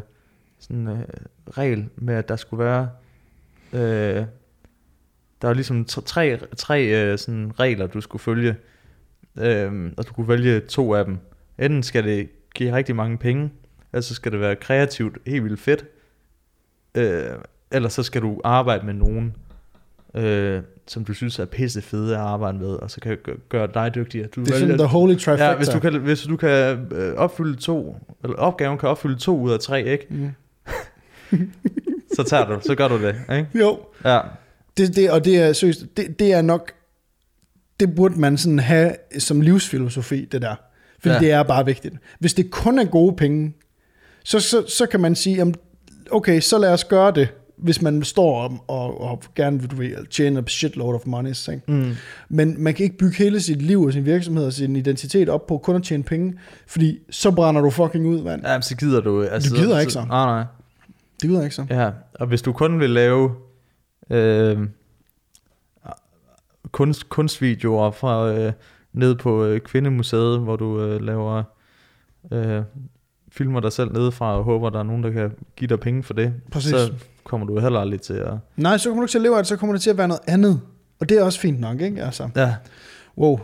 sådan, øh, regel med, at der skulle være, øh, der var ligesom tre, tre, tre øh, sådan regler, du skulle følge, øh, og du kunne vælge to af dem. Enten skal det give rigtig mange penge, eller så skal det være kreativt, helt vildt fedt, øh, eller så skal du arbejde med nogen, øh, som du synes er pisse fede at arbejde med, og så kan gøre, dig dygtigere. Du Det er sådan the holy trifecta. ja, hvis du kan, hvis du kan øh, opfylde to, eller opgaven kan opfylde to ud af tre, ikke? Mm. <laughs> Så tager du, så gør du det, ikke? Jo, Ja, Det, det, og det er seriøst, det, det er nok, det burde man sådan have som livsfilosofi, det der. Fordi ja. Det er bare vigtigt. Hvis det kun er gode penge, så, så, så kan man sige, okay, så lad os gøre det, hvis man står og, og, og gerne vil du ved, tjene a shitload of money. Ikke? mm. Men man kan ikke bygge hele sit liv og sin virksomhed og sin identitet op på kun at tjene penge, fordi så brænder du fucking ud, mand. ja så gider du. Altså, Du gider ikke så. Nej, nej. Det jeg ikke så. Ja, og hvis du kun vil lave øh, kunst, kunstvideoer fra øh, ned på øh, Kvindemuseet, hvor du øh, laver øh, filmer dig selv nedefra og håber, der er nogen, der kan give dig penge for det, Præcis. så kommer du heller aldrig til at... Nej, så kommer du ikke til at leve af det, så kommer det til at være noget andet. Og det er også fint nok, ikke? Altså, Ja, wow.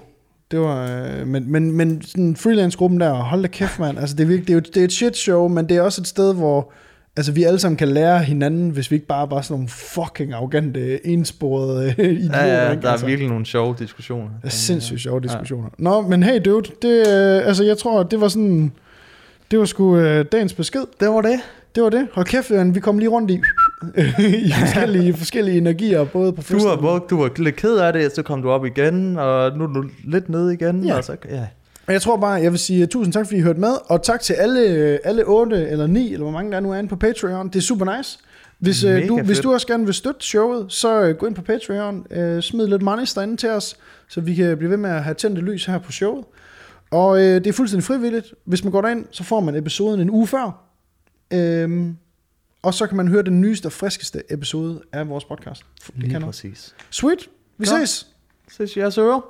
Det var, øh, men, men, men sådan freelance-gruppen der, hold da kæft, mand. Altså, det, er virkelig, det, er jo, det er et shit show, men det er også et sted, hvor altså, vi alle sammen kan lære hinanden, hvis vi ikke bare var sådan nogle fucking arrogante, ensporede øh, <laughs> idioter. ja, ja ikke? der er altså, virkelig nogle sjove diskussioner. det er sindssygt sjove diskussioner. Ja. Nå, men hey dude, det, øh, altså, jeg tror, det var sådan, det var sgu øh, dagens besked. Det var det. Det var det. Hold kæft, vi kom lige rundt i, <laughs> i forskellige, forskellige energier, både på Du var, du var lidt ked af det, så kom du op igen, og nu er du lidt nede igen. Ja. Og så, ja. Og jeg tror bare, jeg vil sige tusind tak, fordi I hørte med, og tak til alle, alle 8 eller 9, eller hvor mange der nu er inde på Patreon. Det er super nice. Hvis, Mega du, hvis du også gerne vil støtte showet, så uh, gå ind på Patreon, uh, smid lidt money derinde til os, så vi kan blive ved med at have tændte lys her på showet. Og uh, det er fuldstændig frivilligt. Hvis man går derind, så får man episoden en uge før. Um, og så kan man høre den nyeste og friskeste episode af vores podcast. Det Lige kan præcis. Sweet, vi Godt. ses! Ses jeg så.